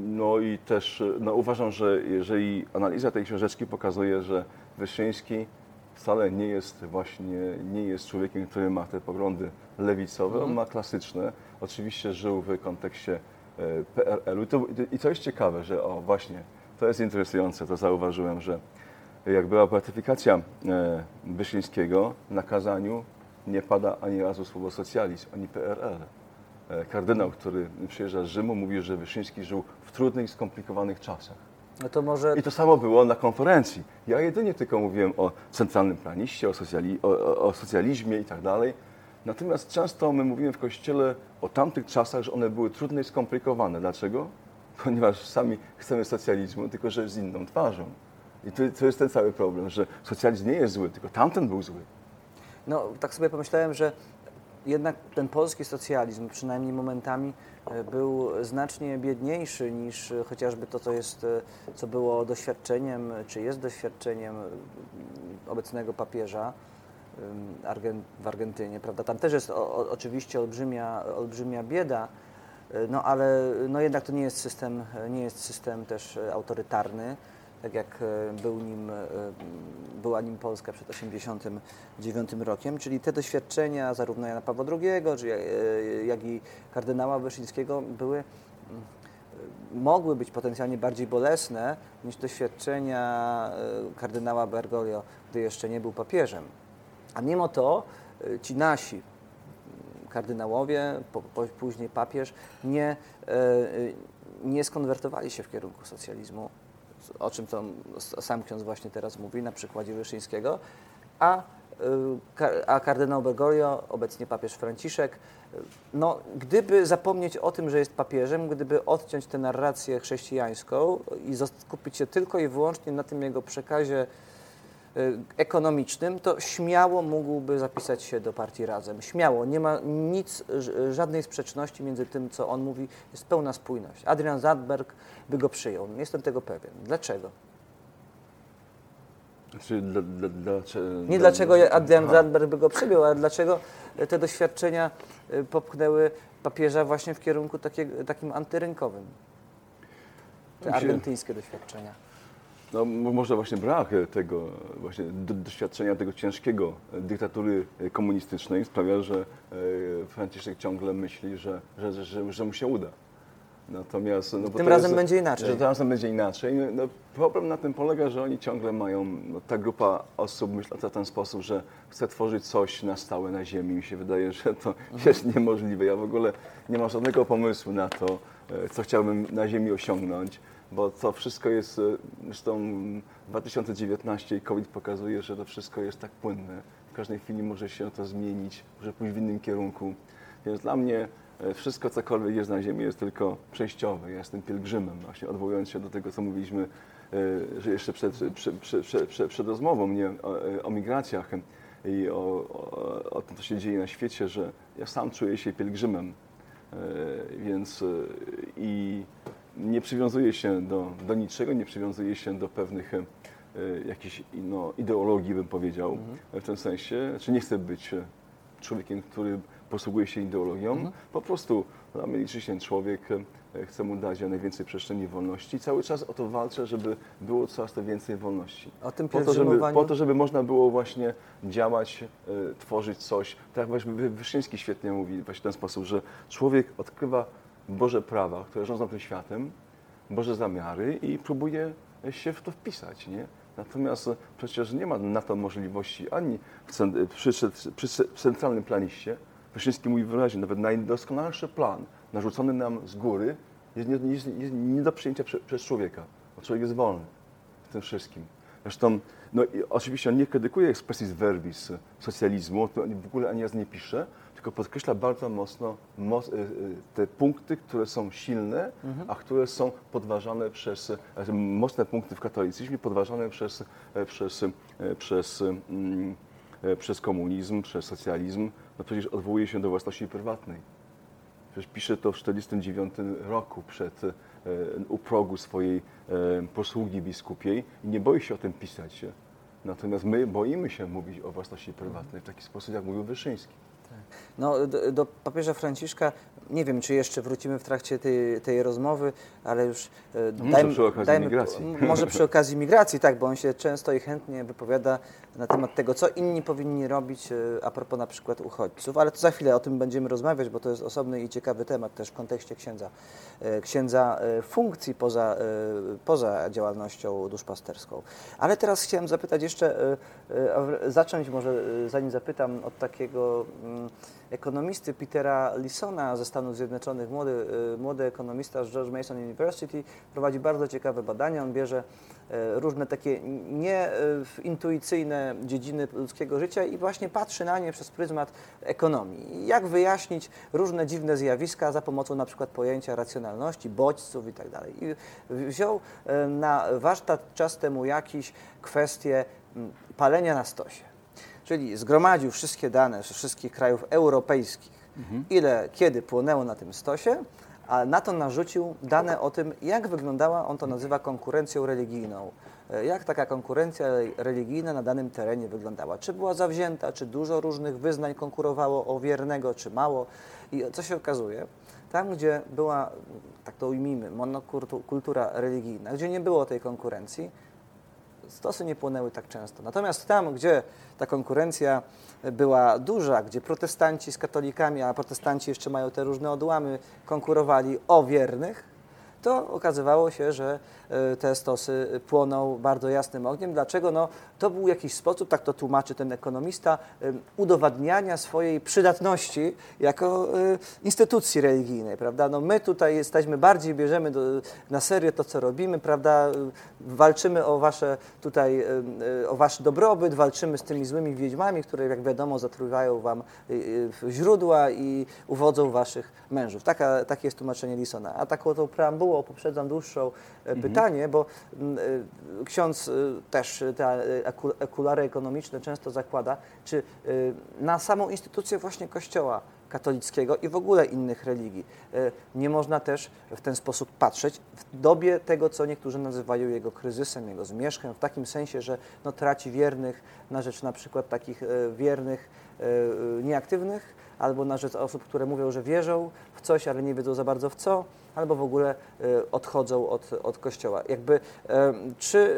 [SPEAKER 3] no i też no uważam, że jeżeli analiza tej książeczki pokazuje, że Wyszyński wcale nie jest właśnie, nie jest człowiekiem, który ma te poglądy lewicowe, on ma klasyczne. Oczywiście żył w kontekście e, PRL-u. I to, I to jest ciekawe, że o właśnie, to jest interesujące, to zauważyłem, że jak była beatyfikacja e, Wyszyńskiego, na kazaniu nie pada ani razu słowo socjalizm, ani PRL. E, Kardynał, który przyjeżdża z Rzymu, mówi, że Wyszyński żył w trudnych i skomplikowanych czasach.
[SPEAKER 2] No to może
[SPEAKER 3] I to samo było na konferencji. Ja jedynie tylko mówiłem o centralnym planiście, o, socjali, o, o socjalizmie i tak dalej. Natomiast często my mówimy w Kościele o tamtych czasach, że one były trudne i skomplikowane. Dlaczego? Ponieważ sami chcemy socjalizmu, tylko że z inną twarzą. I to, to jest ten cały problem, że socjalizm nie jest zły, tylko tamten był zły.
[SPEAKER 2] No, tak sobie pomyślałem, że jednak ten polski socjalizm, przynajmniej momentami, e, był znacznie biedniejszy niż e, chociażby to, co, jest, e, co było doświadczeniem, czy jest doświadczeniem e, obecnego papieża w Argentynie. Prawda? Tam też jest o, oczywiście olbrzymia, olbrzymia bieda, e, no ale no jednak to nie jest system, nie jest system też e, autorytarny, tak jak e, był nim, była nim Polska przed 1989 rokiem, czyli te doświadczenia zarówno Jana Pawła II, jak i kardynała Wyszyńskiego były mogły być potencjalnie bardziej bolesne niż doświadczenia kardynała Bergoglio, gdy jeszcze nie był papieżem. A mimo to e, ci nasi kardynałowie, po, po, później papież, nie, e, e, nie skonwertowali się w kierunku socjalizmu, o czym to sam ksiądz właśnie teraz mówi na przykładzie Wyszyńskiego, a, ka- a kardynał Bergoglio, obecnie papież Franciszek, no, gdyby zapomnieć o tym, że jest papieżem, gdyby odciąć tę narrację chrześcijańską i skupić się tylko i wyłącznie na tym jego przekazie y, ekonomicznym, to śmiało mógłby zapisać się do partii Razem. Śmiało. Nie ma nic, żadnej sprzeczności między tym, co on mówi. Jest pełna spójność. Adrian Zandberg by go przyjął. Jestem tego pewien. Dlaczego?
[SPEAKER 3] Znaczy, dla, dla, dla,
[SPEAKER 2] Nie dlaczego Adrian
[SPEAKER 3] Aha.
[SPEAKER 2] Zandberg by go przyjął, ale dlaczego te doświadczenia y, popchnęły papieża właśnie w kierunku takiego, takim antyrynkowym. Te argentyńskie doświadczenia.
[SPEAKER 3] No, może właśnie brak e, tego właśnie do, doświadczenia tego ciężkiego e, dyktatury e, komunistycznej sprawia, że Franciszek ciągle myśli, że, że, że, że, mu się uda. Natomiast no,
[SPEAKER 2] Tym razem będzie inaczej.
[SPEAKER 3] Że tym razem będzie inaczej. No, problem na tym polega, że oni ciągle mają, no, ta grupa osób myśli w ten sposób, że chce tworzyć coś na stałe na ziemi. Mi się wydaje, że to jest niemożliwe. Ja w ogóle nie mam żadnego pomysłu na to, co chciałbym na ziemi osiągnąć, bo to wszystko jest, e, zresztą 2019 i COVID pokazuje, że to wszystko jest tak płynne. każdej chwili może się to zmienić, może pójść w innym kierunku. Więc dla mnie e, wszystko, cokolwiek jest na ziemi, jest tylko przejściowe. Ja jestem pielgrzymem, właśnie odwołując się do tego, co mówiliśmy, e, że jeszcze przed, przed, przed, przed, rozmową o, o migracjach i o, o, o tym, co się dzieje na świecie, że ja sam czuję się pielgrzymem. Więc i nie przywiązuję się do, do niczego, nie przywiązuję się do pewnych jakichś no, ideologii, bym powiedział, mhm. w tym sensie. Znaczy nie chcę być człowiekiem, który posługuje się ideologią. Mhm. Po prostu dla mnie liczy się człowiek, e, chcę mu dać jak najwięcej przestrzeni wolności. Cały czas o to walczę, żeby było coraz to więcej wolności.
[SPEAKER 2] O tym
[SPEAKER 3] po to, żeby, po to, żeby można było właśnie działać, e, tworzyć coś. Tak jak właśnie Wyszyński świetnie mówi właśnie w ten sposób, że człowiek odkrywa Boże prawa, które rządzą tym światem, Boże zamiary i próbuje się w to wpisać. Nie? Natomiast przecież nie ma na to możliwości ani w, przy, przy, centralnym planiście. Wyszyński mówi wyraźnie, nawet najdoskonalszy plan narzucony nam z góry jest nie, jest, jest nie do przyjęcia prze, przez człowieka, bo człowiek jest wolny w tym wszystkim. Zresztą, no, oczywiście on nie krytykuje expressis verbis socjalizmu, to w ogóle ani raz nie pisze, tylko podkreśla bardzo mocno moc, y, y, te punkty, które są silne, mhm. a które są podważane przez, znaczy mocne punkty w katolicyzmie, podważane przez, e, przez, e, przez, mm, e, przez komunizm, przez socjalizm. No przecież odwołuje się do własności prywatnej. Przecież pisze to w 1949 roku przed, u progu swojej posługi biskupiej i nie boi się o tym pisać. Natomiast my boimy się mówić o własności prywatnej w taki sposób, jak mówił Wyszyński.
[SPEAKER 2] No, do, do, papieża Franciszka nie wiem, czy jeszcze wrócimy w trakcie tej, tej rozmowy, ale już
[SPEAKER 3] e, no dajmy, przy okazji dajmy, migracji.
[SPEAKER 2] Może przy okazji migracji, tak, bo on się często i chętnie wypowiada na temat tego, co inni powinni robić e, a propos na przykład uchodźców, ale to za chwilę o tym będziemy rozmawiać, bo to jest osobny i ciekawy temat też w kontekście księdza, e, księdza funkcji poza, poza działalnością duszpasterską. Ale teraz chciałem zapytać jeszcze, zacząć może, zanim zapytam, od takiego mm, ekonomisty Petera Lisona ze Stanów Zjednoczonych, młody, y, młody ekonomista z George Mason University, prowadzi bardzo ciekawe badania. On bierze y, różne takie nieintuicyjne dziedziny ludzkiego życia i właśnie patrzy na nie przez pryzmat ekonomii. Jak wyjaśnić różne dziwne zjawiska za pomocą na przykład pojęcia racjonalności, bodźców i tak. I wziął y, na warsztat czas temu jakiś kwestię mm, palenia na stosie czyli zgromadził wszystkie dane ze wszystkich krajów europejskich, mhm. ile, kiedy płonęło na tym stosie, a na to narzucił dane o tym, jak wyglądała, on to nazywa konkurencją religijną, e, jak taka konkurencja religijna na danym terenie wyglądała. Czy była zawzięta, czy dużo różnych wyznań konkurowało o wiernego, czy mało. I co się okazuje? Tam, gdzie była, tak to ujmijmy, monokultura religijna, gdzie nie było tej konkurencji, stosy nie płonęły tak często. Natomiast tam, gdzie ta konkurencja była duża, gdzie protestanci z katolikami, a protestanci jeszcze mają te różne odłamy, konkurowali o wiernych, to okazywało się, że e, te stosy płoną bardzo jasnym ogniem. Dlaczego? No, to był jakiś sposób, tak to tłumaczy ten ekonomista, e, udowadniania swojej przydatności jako e, instytucji religijnej, prawda? No, my tutaj jesteśmy, bardziej bierzemy do, na serio to, co robimy, prawda? Walczymy o wasze tutaj, o wasz dobrobyt, walczymy z tymi złymi wiedźmami, które jak wiadomo zatruwają wam źródła i uwodzą waszych mężów. Taka, takie jest tłumaczenie Lisona. A taką tą preambułą poprzedzam dłuższe mhm. pytanie, bo mm, e, ksiądz e, też te okulary ekonomiczne często zakłada, czy na samą instytucję właśnie Kościoła katolickiego i w ogóle innych religii. Nie można też w ten sposób patrzeć w dobie tego, co niektórzy nazywają jego kryzysem, jego zmierzchem, w takim sensie, że no, traci wiernych na rzecz na przykład takich wiernych, nieaktywnych, albo na rzecz osób, które mówią, że wierzą w coś, ale nie wiedzą za bardzo w co, albo w ogóle e, odchodzą od, od kościoła. Jakby, czy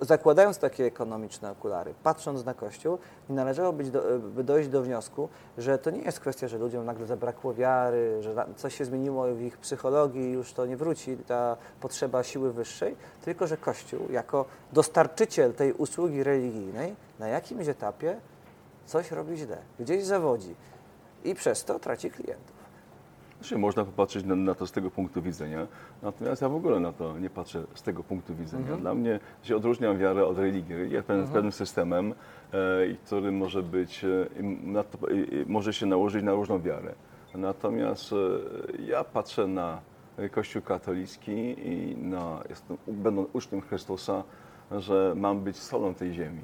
[SPEAKER 2] e, zakładając takie ekonomiczne okulary, patrząc na kościół, nie należało do, by dojść do wniosku, że to nie jest kwestia, że ludziom nagle zabrakło wiary, że coś się zmieniło w ich psychologii już to nie wróci, ta potrzeba siły wyższej, tylko że kościół jako dostarczyciel tej usługi religijnej na jakimś etapie coś robi źle, gdzieś zawodzi i przez to traci klientów.
[SPEAKER 3] Znaczy, można popatrzeć na, na to z tego punktu widzenia, natomiast ja w ogóle na to nie patrzę z tego punktu widzenia.
[SPEAKER 2] Mhm.
[SPEAKER 3] Dla mnie się odróżniam wiarę od religii. Religia jest pewnym, pewnym systemem, e, który może być, e, to, i może się nałożyć na różną wiarę. Natomiast e, ja patrzę na Kościół katolicki i na, jestem, będąc uczniem Chrystusa, że mam być solą tej ziemi.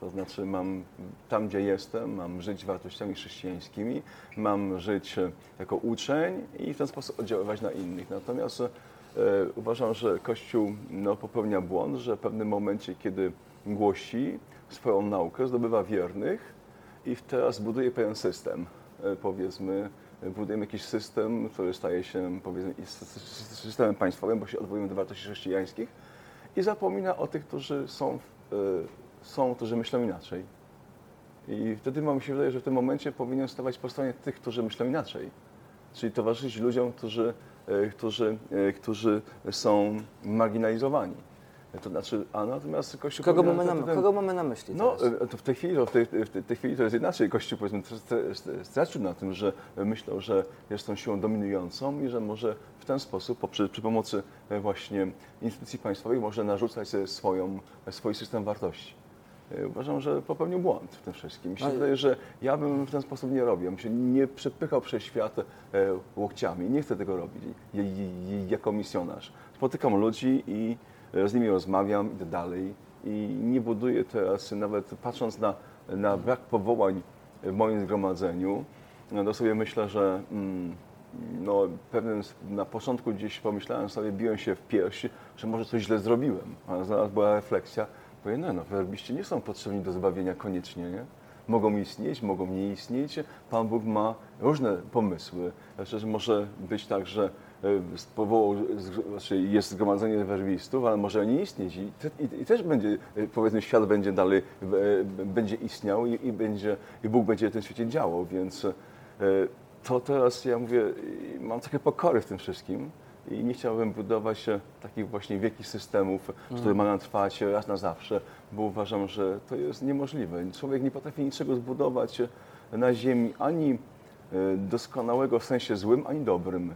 [SPEAKER 3] To znaczy mam tam, gdzie jestem, mam żyć wartościami chrześcijańskimi, mam żyć e, jako uczeń i w ten sposób oddziaływać na innych. Natomiast e, uważam, że Kościół no, popełnia błąd, że w pewnym momencie, kiedy głosi swoją naukę, zdobywa wiernych i teraz buduje pewien system, e, powiedzmy, budujemy jakiś system, który staje się powiedzmy systemem państwowym, bo się odwołujemy do wartości chrześcijańskich i zapomina o tych, którzy są, są którzy myślą inaczej. I wtedy mam się wydaje, że w tym momencie powinien stawać po stronie tych, którzy myślą inaczej. Czyli towarzyszyć ludziom, którzy, którzy, którzy są marginalizowani. To znaczy, a natomiast Kościół...
[SPEAKER 2] Kogo mamy, na,
[SPEAKER 3] ten-
[SPEAKER 2] kogo mamy na myśli
[SPEAKER 3] no,
[SPEAKER 2] teraz?
[SPEAKER 3] e, to w tej chwili, to w tej, w tej- tej chwili to jest inaczej. Kościół powiedzmy stra- stra- stracił na tym, że myślał, że jest tą siłą dominującą i że może w ten sposób, poprzez, przy pomocy e, właśnie instytucji państwowych, może narzucać sobie swoją, swój system wartości. E, Uważam, że popełnił błąd w tym wszystkim. Mi się
[SPEAKER 2] No
[SPEAKER 3] wydaje, że ja bym w ten sposób nie robił. Ja bym się nie przepychał przez świat e, łokciami. Nie chcę tego robić jako misjonarz. Spotykam ludzi i e, z nimi rozmawiam, idę dalej i nie buduję teraz, nawet patrząc na, na brak powołań w moim zgromadzeniu, no to sobie myślę, że mm, no, pewnym, na początku gdzieś pomyślałem sobie, biłem się w pierś, że może coś źle zrobiłem, a zaraz była refleksja, Powiem, no, no, werbiści nie są potrzebni do zbawienia koniecznie, nie? Mogą istnieć, mogą nie istnieć. Pan Bóg ma różne pomysły. Znaczy, że może być tak, że e, powołał, znaczy jest zgromadzenie werbistów, ale może nie istnieć. I, i, i też będzie, e, powiedzmy, świat będzie dalej, e, będzie istniał i, i, będzie, i Bóg będzie w tym świecie działał, więc to teraz ja mówię, mam trochę pokory w tym wszystkim i nie chciałbym budować e, takich właśnie wielkich systemów, które mają trwać raz na zawsze, bo uważam, że to jest niemożliwe. Człowiek nie potrafi niczego zbudować e, na ziemi ani e, doskonałego w sensie złym, ani dobrym,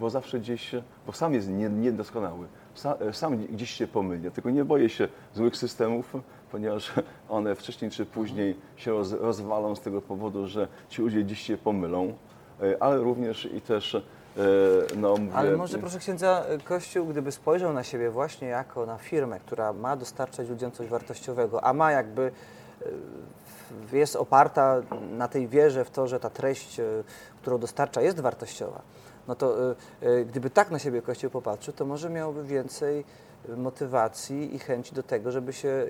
[SPEAKER 3] bo zawsze gdzieś, e, bo sam jest nie- niedoskonały, Sa- e, sam gdzieś się pomyli. Dlatego nie boję się złych systemów, ponieważ one wcześniej czy później się roz, rozwalą z tego powodu, że ci ludzie gdzieś się pomylą, e, ale również i też, e, no mówię,
[SPEAKER 2] Ale może proszę księdza, Kościół, gdyby spojrzał na siebie właśnie jako na firmę, która ma dostarczać ludziom coś wartościowego, a ma jakby, e, jest oparta na tej wierze w to, że ta treść, e, którą dostarcza jest wartościowa, no to e, e, gdyby tak na siebie Kościół popatrzył, to może miałby więcej motywacji i chęci do tego, żeby się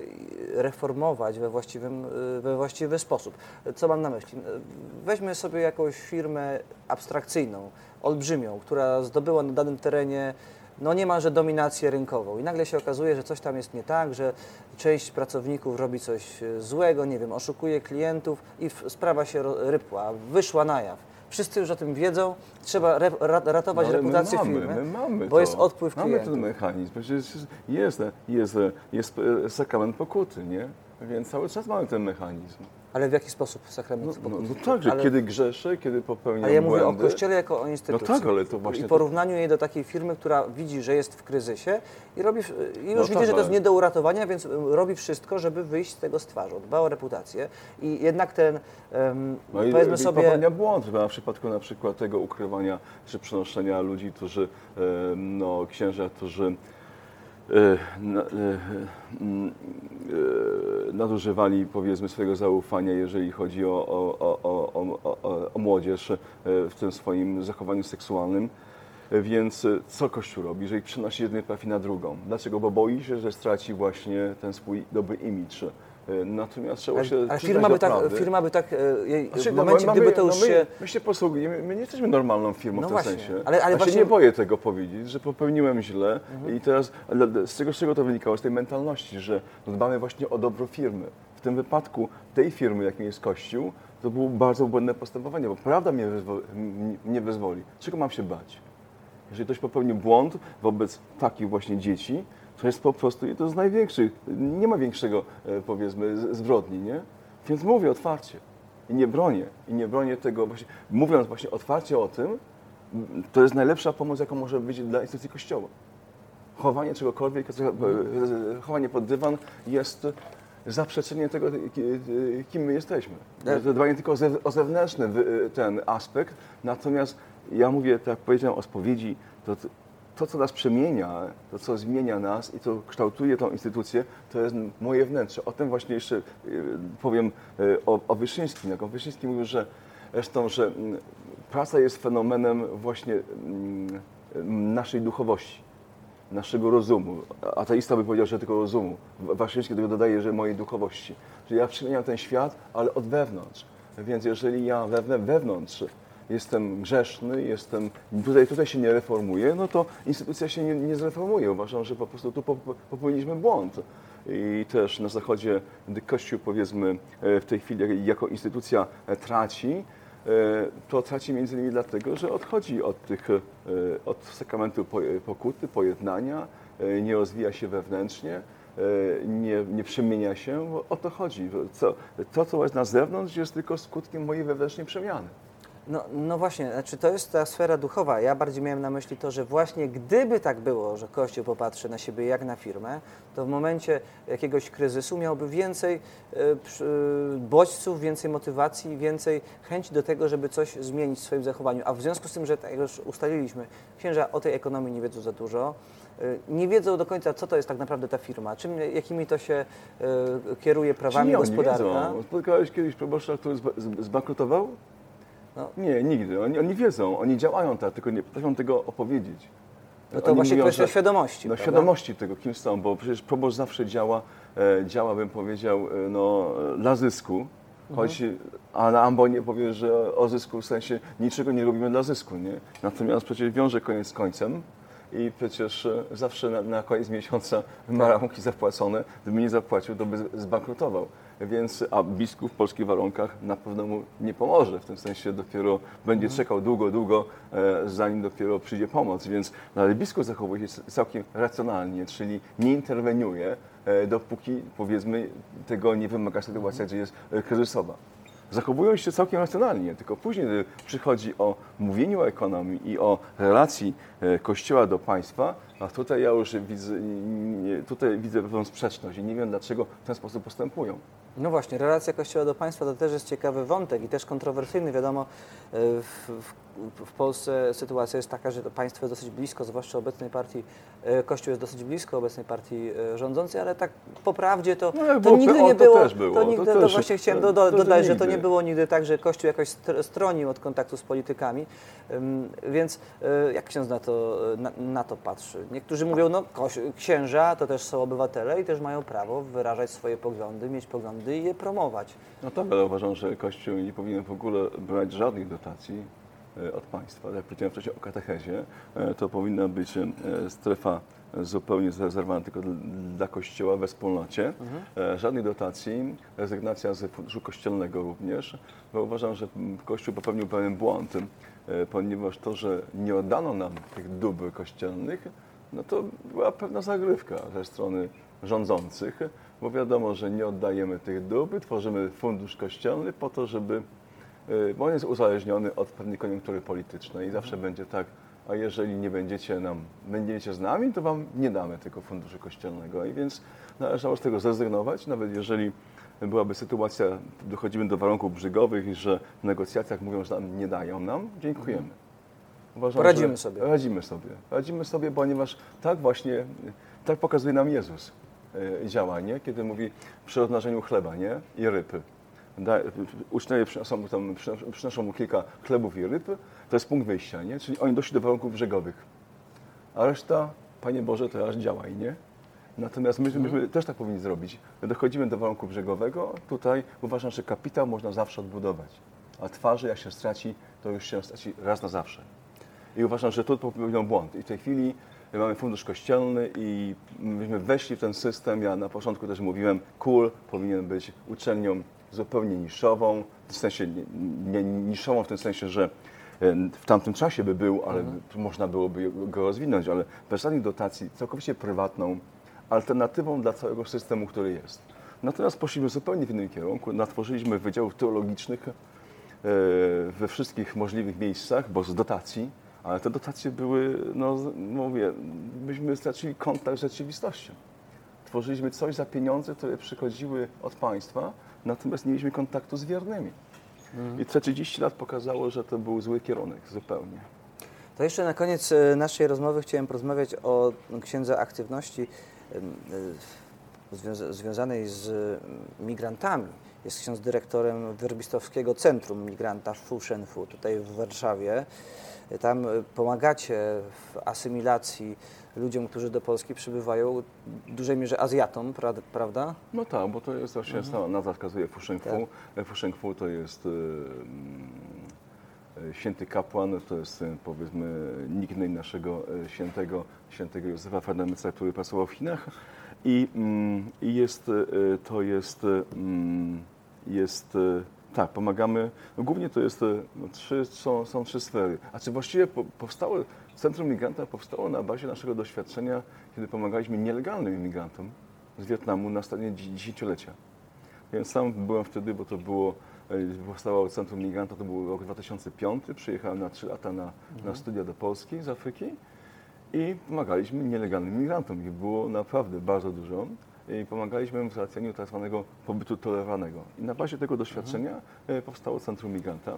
[SPEAKER 2] reformować we, właściwym, e, we właściwy sposób. Co mam na myśli? Weźmy sobie jakąś firmę abstrakcyjną, olbrzymią, która zdobyła na danym terenie no niemalże dominację rynkową i nagle się okazuje, że coś tam jest nie tak, że część pracowników robi coś e, złego, nie wiem, oszukuje klientów i sprawa się rypła, wyszła na jaw. Wszyscy już o tym wiedzą, trzeba re, ra, ratować
[SPEAKER 3] No,
[SPEAKER 2] reputację
[SPEAKER 3] my mamy,
[SPEAKER 2] firmy,
[SPEAKER 3] my mamy
[SPEAKER 2] bo
[SPEAKER 3] to.
[SPEAKER 2] jest odpływ
[SPEAKER 3] Mamy
[SPEAKER 2] klientów.
[SPEAKER 3] ten mechanizm, przecież jest, jest, jest sakrament pokuty, nie? Więc cały czas mamy ten mechanizm.
[SPEAKER 2] Ale w jaki sposób
[SPEAKER 3] No,
[SPEAKER 2] sakrament
[SPEAKER 3] no,
[SPEAKER 2] pokuty?
[SPEAKER 3] no tak, że
[SPEAKER 2] Ale-
[SPEAKER 3] kiedy grzeszę, kiedy popełniam
[SPEAKER 2] Ale ja mówię
[SPEAKER 3] błędy,
[SPEAKER 2] o Kościele jako o instytucji.
[SPEAKER 3] No tak, ale to właśnie
[SPEAKER 2] I porównaniu jej do takiej firmy, która widzi, że jest w kryzysie i, robi, i już
[SPEAKER 3] No
[SPEAKER 2] widzi,
[SPEAKER 3] tak,
[SPEAKER 2] że to jest
[SPEAKER 3] ale-
[SPEAKER 2] nie do uratowania, więc y, robi wszystko, żeby wyjść z tego z twarzą. Dba o reputację i jednak ten, em,
[SPEAKER 3] No i,
[SPEAKER 2] powiedzmy
[SPEAKER 3] i
[SPEAKER 2] sobie...
[SPEAKER 3] popełnia błąd, w przypadku na przykład tego ukrywania czy przenoszenia ludzi, którzy, no, księża, którzy nadużywali powiedzmy swojego zaufania, jeżeli chodzi o, o, o, o, młodzież w tym swoim zachowaniu seksualnym. Więc co Kościół robi, jeżeli przenosi jednej parafii na drugą? Dlaczego? Bo boi się, że straci właśnie ten swój dobry imidż. E, Natomiast trzeba się
[SPEAKER 2] Ale,
[SPEAKER 3] przyznać
[SPEAKER 2] firma, by tak, firma by tak, jej,
[SPEAKER 3] Znaczy,
[SPEAKER 2] w
[SPEAKER 3] no,
[SPEAKER 2] momencie,
[SPEAKER 3] mamy-
[SPEAKER 2] gdyby to
[SPEAKER 3] no
[SPEAKER 2] już
[SPEAKER 3] my,
[SPEAKER 2] się...
[SPEAKER 3] My się posługujemy, my nie jesteśmy normalną firmą
[SPEAKER 2] No
[SPEAKER 3] w tym
[SPEAKER 2] właśnie,
[SPEAKER 3] sensie.
[SPEAKER 2] ale- ale
[SPEAKER 3] ja
[SPEAKER 2] właśnie-
[SPEAKER 3] się nie boję tego powiedzieć, że popełniłem źle
[SPEAKER 2] Mhm.
[SPEAKER 3] i teraz z czego, z czego to wynikało? Z tej mentalności, że dbamy właśnie o dobro firmy. W tym wypadku tej firmy, jakim jest Kościół, to było bardzo błędne postępowanie, bo prawda mnie, wyzwo- m- mnie wyzwoli. Czego mam się bać? Jeżeli ktoś popełni błąd wobec takich właśnie dzieci, to jest po prostu jedno z największych, nie ma większego, e, powiedzmy, zbrodni, nie? Więc mówię otwarcie i nie bronię, i nie bronię tego właśnie, mówiąc właśnie otwarcie o tym, to jest najlepsza pomoc, jaką może być dla instytucji Kościoła. Chowanie czegokolwiek, e, chowanie pod dywan jest zaprzeczenie tego, ki- kim my jesteśmy.
[SPEAKER 2] Tak.
[SPEAKER 3] To dbanie tylko o zew- o zewnętrzny ten aspekt, natomiast ja mówię, tak jak powiedziałem o spowiedzi, to, to, co nas przemienia, to, co zmienia nas i co kształtuje tą instytucję, to jest moje wnętrze. O tym właśnie jeszcze y, powiem y, o, o Wyszyńskim. Jak o Wyszyńskim mówił, że zresztą, że mm, praca jest fenomenem właśnie mm, naszej duchowości naszego rozumu. Ateista by powiedział, że tylko rozumu. Waszyński tego dodaje, że mojej duchowości. Czyli ja przemieniam ten świat, ale od wewnątrz. Więc jeżeli ja wewnątrz jestem grzeszny, jestem, tutaj, tutaj się nie reformuję, no to instytucja się nie, nie zreformuje. Uważam, że po prostu tu pop- popełniliśmy błąd. I też na Zachodzie, gdy Kościół powiedzmy e, w tej chwili jako instytucja e, traci, e, to traci między innymi dlatego, że odchodzi od tych, od sakramentu po- pokuty, pojednania, nie rozwija się wewnętrznie, nie, nie przemienia się. O to chodzi. Co, to, co jest na zewnątrz, jest tylko skutkiem mojej wewnętrznej przemiany.
[SPEAKER 2] No, no właśnie, znaczy to jest ta sfera duchowa. Ja bardziej miałem na myśli to, że właśnie gdyby tak było, że Kościół popatrzy na siebie jak na firmę, to w momencie jakiegoś kryzysu miałby więcej przy- bodźców, więcej motywacji, więcej chęci do tego, żeby coś zmienić w swoim zachowaniu. A w związku z tym, że tak jak już ustaliliśmy, księża o tej ekonomii nie wiedzą za dużo, e, nie wiedzą do końca, co to jest tak naprawdę ta firma, czym, jakimi to się e, kieruje prawami
[SPEAKER 3] wiedzą? Spotkałeś kiedyś proboszcza, który zbankrutował?
[SPEAKER 2] No.
[SPEAKER 3] Nie, nigdy. Oni, oni wiedzą, oni działają tak, tylko nie potrafią tego opowiedzieć.
[SPEAKER 2] No to
[SPEAKER 3] Oni
[SPEAKER 2] właśnie
[SPEAKER 3] mówią,
[SPEAKER 2] kwestia
[SPEAKER 3] że-
[SPEAKER 2] świadomości.
[SPEAKER 3] No
[SPEAKER 2] prawda?
[SPEAKER 3] świadomości tego, kim są, bo przecież proboszcz zawsze działa, e, działa bym powiedział, e, no, dla zysku, choć, a na ambonie powie, że o zysku w sensie niczego nie robimy dla zysku, nie? Natomiast przecież wiąże koniec z końcem i przecież e, zawsze na, na koniec miesiąca ma rachunki zapłacone, gdyby nie zapłacił, to by zbankrutował. Więc, a biskup w polskich warunkach na pewno mu nie pomoże, w tym sensie dopiero będzie czekał długo, długo, e, zanim dopiero przyjdzie pomoc. Więc no, ale biskup zachowuje się całkiem racjonalnie, czyli nie interweniuje, e, dopóki powiedzmy tego nie wymaga sytuacja, gdzie jest e, kryzysowa. Zachowują się całkiem racjonalnie, tylko później, gdy przychodzi o mówieniu o ekonomii i o relacji Kościoła do państwa, a tutaj ja już widzę, tutaj widzę pewną sprzeczność i nie wiem, dlaczego w ten sposób postępują.
[SPEAKER 2] No właśnie, relacja Kościoła do państwa to też jest ciekawy wątek i też kontrowersyjny. Wiadomo, e, w, w, w Polsce sytuacja jest taka, że to państwo jest dosyć blisko, zwłaszcza obecnej partii, e, Kościół jest dosyć blisko obecnej partii e, rządzącej, ale tak po prawdzie to,
[SPEAKER 3] No,
[SPEAKER 2] to nigdy
[SPEAKER 3] PO,
[SPEAKER 2] nie
[SPEAKER 3] to
[SPEAKER 2] było.
[SPEAKER 3] też było,
[SPEAKER 2] To,
[SPEAKER 3] to
[SPEAKER 2] nigdy, to,
[SPEAKER 3] też-
[SPEAKER 2] właśnie chciałem do,
[SPEAKER 3] to-
[SPEAKER 2] do,
[SPEAKER 3] to
[SPEAKER 2] dodać, że to nie było nigdy tak, że Kościół jakoś str- stronił od kontaktu z politykami. Więc jak ksiądz na to, na, na to patrzy? Niektórzy mówią, no księża to też są obywatele i też mają prawo wyrażać swoje poglądy, mieć poglądy i je promować.
[SPEAKER 3] No tak, ale uważam, że Kościół nie powinien w ogóle brać żadnych dotacji e, od państwa. Jak powiedziałem wcześniej o katechezie, e, to powinna być e, strefa zupełnie zarezerwowana tylko dla- Kościoła we wspólnocie. E, Żadnych dotacji, rezygnacja z funduszu kościelnego również, bo uważam, że Kościół popełnił pewien błąd, ponieważ to, że nie oddano nam tych dóbr kościelnych, no to była pewna zagrywka ze strony rządzących, bo wiadomo, że nie oddajemy tych dóbr, tworzymy fundusz kościelny po to, żeby, y, bo on jest uzależniony od pewnej koniunktury politycznej i zawsze będzie tak, a jeżeli nie będziecie nam, będziecie z nami, to wam nie damy tego funduszu kościelnego i więc należało z tego zrezygnować, nawet jeżeli byłaby sytuacja, dochodzimy do warunków brzygowych, że w negocjacjach mówią, że nam nie dają nam, dziękujemy. Uważam,
[SPEAKER 2] Poradzimy sobie.
[SPEAKER 3] Radzimy sobie. Radzimy sobie, ponieważ tak właśnie, tak pokazuje nam Jezus e, działanie, kiedy mówi przy rozmnażeniu chleba nie? i ryb. Da, uczniowie przynoszą, tam, przynoszą, mu kilka chlebów i ryb, to jest punkt wyjścia, nie? czyli oni doszli do warunków brzegowych. A reszta, Panie Boże, teraz działaj, nie? Natomiast my, myśmy też tak powinni zrobić. Dochodzimy do warunku brzegowego, tutaj uważam, że kapitał można zawsze odbudować, a twarzy jak się straci, to już się straci raz na zawsze. I uważam, że tu popełniono błąd. I w tej chwili mamy fundusz kościelny i myśmy weszli w ten system. Ja na początku też mówiłem, KUL powinien być uczelnią zupełnie niszową, w sensie nie, niszową w tym sensie, że e, w tamtym czasie by był, ale by- można byłoby go rozwinąć, ale bez żadnych dotacji, całkowicie prywatną, alternatywą dla całego systemu, który jest. Natomiast poszliśmy zupełnie w innym kierunku. Natworzyliśmy wydziałów teologicznych e, we wszystkich możliwych miejscach, bo z dotacji, Ale te dotacje były, no mówię, myśmy stracili kontakt z rzeczywistością. Tworzyliśmy coś za pieniądze, które przychodziły od państwa, natomiast nie mieliśmy kontaktu z wiernymi. I te 30 lat pokazało, że to był zły kierunek zupełnie.
[SPEAKER 2] To jeszcze na koniec e, naszej rozmowy chciałem porozmawiać o księdze aktywności e, związa- związanej z mm, migrantami. Jest ksiądz dyrektorem Werbistowskiego Centrum Migranta Fuszenfu tutaj w Warszawie. Tam e, pomagacie w asymilacji ludziom, którzy do Polski przybywają, w dużej mierze Azjatom, pra- prawda?
[SPEAKER 3] No tak, bo to jest właśnie sama nazwa wskazuje Fusheng Fu.
[SPEAKER 2] Tak.
[SPEAKER 3] Fusheng Fu to jest e, mm, e, święty kapłan, to jest e, powiedzmy nickname naszego świętego, świętego Józefa Ferdynanda, który pracował w Chinach. I, mm, jest, to jest, mm, jest tak, pomagamy. No głównie to jest, e, no, trzy, są, są trzy sfery. A czy właściwie po, powstało, Centrum Migranta powstało na bazie naszego doświadczenia, kiedy pomagaliśmy nielegalnym imigrantom z Wietnamu na stanie dzi- dziesięciolecia. Więc sam byłem wtedy, bo to było, e, powstało Centrum Migranta, to był rok 2005. Przyjechałem na trzy lata na, na studia do Polski z Afryki i pomagaliśmy nielegalnym migrantom. Ich było naprawdę bardzo dużo. I pomagaliśmy w załatwieniu tak zwanego pobytu tolerowanego. I na bazie tego doświadczenia e, powstało Centrum Migranta.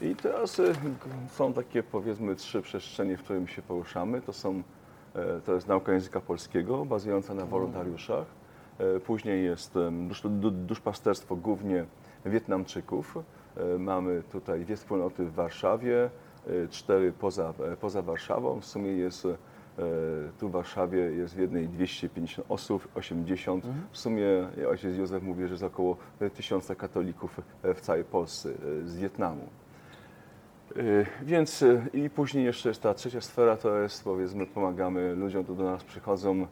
[SPEAKER 3] I teraz e, są takie powiedzmy trzy przestrzenie, w którym się poruszamy. To są, e, to jest nauka języka polskiego bazująca na wolontariuszach. Później jest duszpasterstwo głównie Wietnamczyków. Mamy tutaj dwie wspólnoty w Warszawie, cztery poza, poza Warszawą. W sumie jest tu w Warszawie jest w jednej 250 osób, 80. W sumie ojciec Józef mówi, że jest około e, tysiąca katolików e, w całej Polsce e, z Wietnamu. Więc i później jeszcze jest ta trzecia sfera, to jest powiedzmy pomagamy ludziom, którzy do nas przychodzą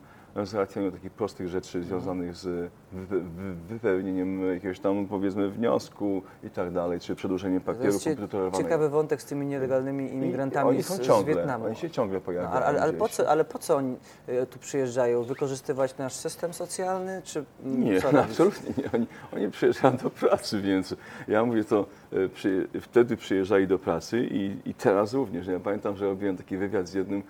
[SPEAKER 3] załatwianiu takich prostych rzeczy związanych z wy- wy- wypełnieniem jakiegoś tam powiedzmy wniosku i tak dalej, czy przedłużeniem papieru komputerowanego.
[SPEAKER 2] ciekawy wątek z tymi nielegalnymi imigrantami
[SPEAKER 3] oni
[SPEAKER 2] z,
[SPEAKER 3] są
[SPEAKER 2] z
[SPEAKER 3] ciągle,
[SPEAKER 2] Wietnamu.
[SPEAKER 3] Oni się ciągle
[SPEAKER 2] No,
[SPEAKER 3] pojawiają.
[SPEAKER 2] ale, ale, po co, ale po co oni e, tu przyjeżdżają? Wykorzystywać nasz system socjalny? Czy mm,
[SPEAKER 3] Nie, no, absolutnie nie. Oni, oni przyjeżdżają do pracy, więc ja mówię to, e, przy, wtedy przyjeżdżali do pracy i, i teraz również. Ja pamiętam, że robiłem taki wywiad z jednym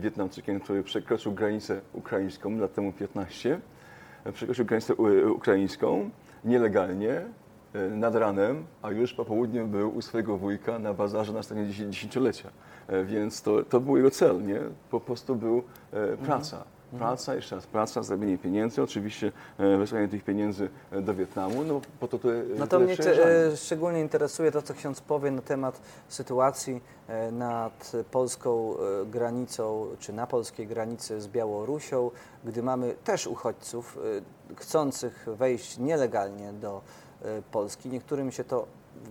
[SPEAKER 3] Wietnamczykiem, który przekroczył granicę ukraińską lat temu 15. E, Przekroczył granicę u- ukraińską nielegalnie, e, nad ranem, a już po południu był u swojego wujka na bazarze na stanie dziesię- dziesięciolecia. E, Więc to, to był jego cel, nie? Po prostu był e, praca. Praca, jeszcze raz praca, zrobienie pieniędzy, oczywiście e, wysłanie tych pieniędzy e, do Wietnamu, no po to tutaj
[SPEAKER 2] No to mnie te, e, szczególnie interesuje to, co ksiądz powie na temat sytuacji e, nad polską e, granicą, czy na polskiej granicy z Białorusią, gdy mamy też uchodźców e, chcących wejść nielegalnie do e, Polski. Niektórym się to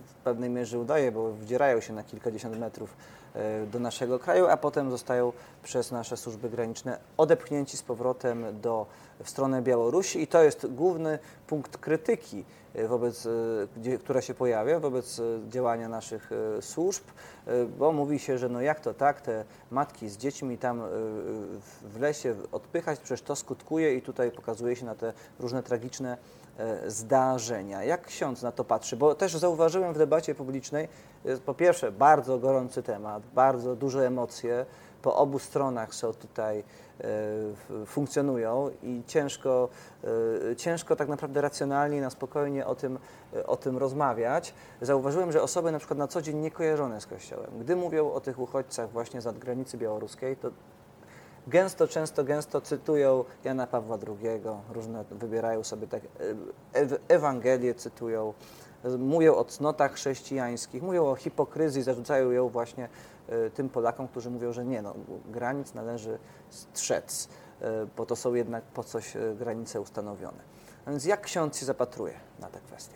[SPEAKER 2] w pewnej mierze udaje, bo wdzierają się na kilkadziesiąt metrów e, do naszego kraju, a potem zostają przez nasze służby graniczne odepchnięci z powrotem do, w stronę Białorusi. I to jest główny punkt krytyki, e, wobec, e, która się pojawia wobec e, działania naszych e, służb, e, bo mówi się, że no jak to tak, te matki z dziećmi tam e, w lesie odpychać, przecież to skutkuje i tutaj pokazuje się na te różne tragiczne e, zdarzenia. Jak ksiądz na to patrzy? Bo też zauważyłem w debacie publicznej, jest po pierwsze bardzo gorący temat, bardzo duże emocje, po obu stronach są tutaj, e, funkcjonują i ciężko, e, ciężko tak naprawdę racjonalnie na spokojnie o tym, e, o tym rozmawiać. Zauważyłem, że osoby na przykład na co dzień niekojarzone z Kościołem, gdy mówią o tych uchodźcach właśnie z granicy białoruskiej, to gęsto, często, gęsto cytują Jana Pawła II, różne wybierają sobie tak, e- ew- Ewangelię cytują, mówią o cnotach chrześcijańskich, mówią o hipokryzji, zarzucają ją właśnie e, tym Polakom, którzy mówią, że nie, no, granic należy strzec, e, bo to są jednak po coś granice ustanowione. A więc jak ksiądz się zapatruje na tę kwestię?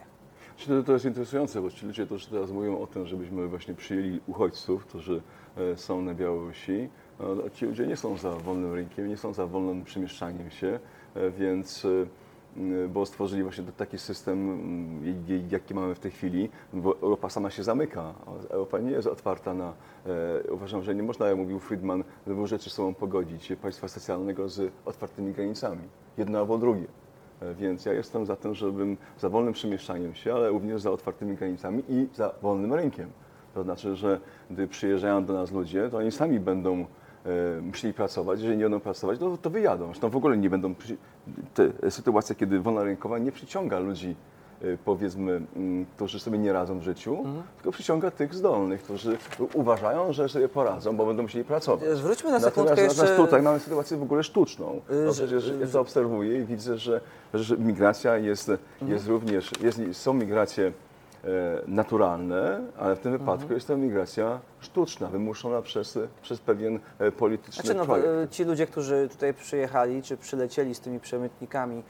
[SPEAKER 3] To, to jest interesujące, bo ci ludzie też teraz mówią o tym, żebyśmy właśnie przyjęli uchodźców, którzy są na Białorusi. No, Ci ludzie nie są za wolnym rynkiem, nie są za wolnym przemieszczaniem się, e, więc e, bo stworzyli właśnie taki system, jaki mamy w tej chwili, bo Europa sama się zamyka. Europa nie jest otwarta na. E, uważam, że nie można, jak mówił Friedman, dwóch rzeczy sobą pogodzić państwa socjalnego z otwartymi granicami. Jedno albo drugie. E, Więc ja jestem za tym, żebym za wolnym przemieszczaniem się, ale również za otwartymi granicami i za wolnym rynkiem. To znaczy, że gdy przyjeżdżają do nas ludzie, to oni sami będą e, musieli pracować. Jeżeli nie będą pracować, to, to wyjadą. Zresztą w ogóle nie będą. Te sytuacja, kiedy wolna rynkowa nie przyciąga ludzi e, powiedzmy, mm, którzy sobie nie radzą w życiu,
[SPEAKER 2] Mhm.
[SPEAKER 3] tylko przyciąga tych zdolnych, którzy uważają, że sobie poradzą, bo będą musieli pracować.
[SPEAKER 2] Zwróćmy na sekundkę
[SPEAKER 3] Natomiast,
[SPEAKER 2] jeszcze...
[SPEAKER 3] natomiast tutaj mamy sytuację w ogóle sztuczną. No
[SPEAKER 2] że-
[SPEAKER 3] przecież ja to obserwuję i widzę, że, że migracja jest,
[SPEAKER 2] Mhm.
[SPEAKER 3] jest również, jest, są migracje e, naturalne, ale w tym
[SPEAKER 2] Mhm.
[SPEAKER 3] wypadku jest to migracja sztuczna, wymuszona przez, przez pewien e, polityczny
[SPEAKER 2] Znaczy, no,
[SPEAKER 3] projekt.
[SPEAKER 2] e, ci ludzie, którzy tutaj przyjechali, czy przylecieli z tymi przemytnikami e,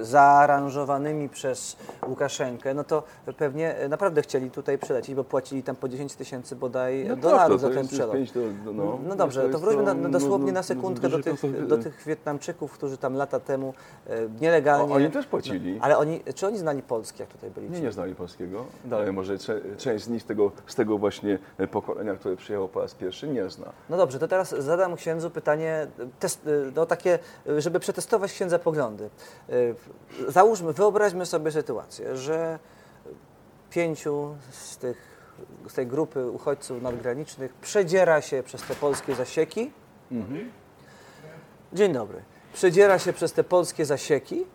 [SPEAKER 2] zaaranżowanymi przez Łukaszenkę, no to pewnie e, naprawdę chcieli tutaj przylecieć, bo płacili tam po 10 tysięcy bodaj
[SPEAKER 3] No tak,
[SPEAKER 2] dolarów za ten przelot.
[SPEAKER 3] do-
[SPEAKER 2] No,
[SPEAKER 3] no,
[SPEAKER 2] dobrze,
[SPEAKER 3] to
[SPEAKER 2] to wróćmy
[SPEAKER 3] to,
[SPEAKER 2] na,
[SPEAKER 3] no,
[SPEAKER 2] dosłownie na
[SPEAKER 3] no,
[SPEAKER 2] sekundkę do tych,
[SPEAKER 3] to-
[SPEAKER 2] do tych Wietnamczyków, którzy tam lata temu e, nielegalnie...
[SPEAKER 3] O, oni też płacili.
[SPEAKER 2] No, ale oni, czy oni znali Polski, jak tutaj byli?
[SPEAKER 3] Nie, nie znali polskiego. Dalej może część z nich z tego, z tego właśnie e, pokolenia, które przyjechało po raz pierwszy, nie zna.
[SPEAKER 2] No dobrze, to teraz zadam księdzu pytanie, test, no takie, żeby przetestować księdza poglądy. Załóżmy, wyobraźmy sobie sytuację, że pięciu z, tych, z tej grupy uchodźców nadgranicznych przedziera się przez te polskie zasieki. Dzień dobry. Przedziera się przez te polskie zasieki.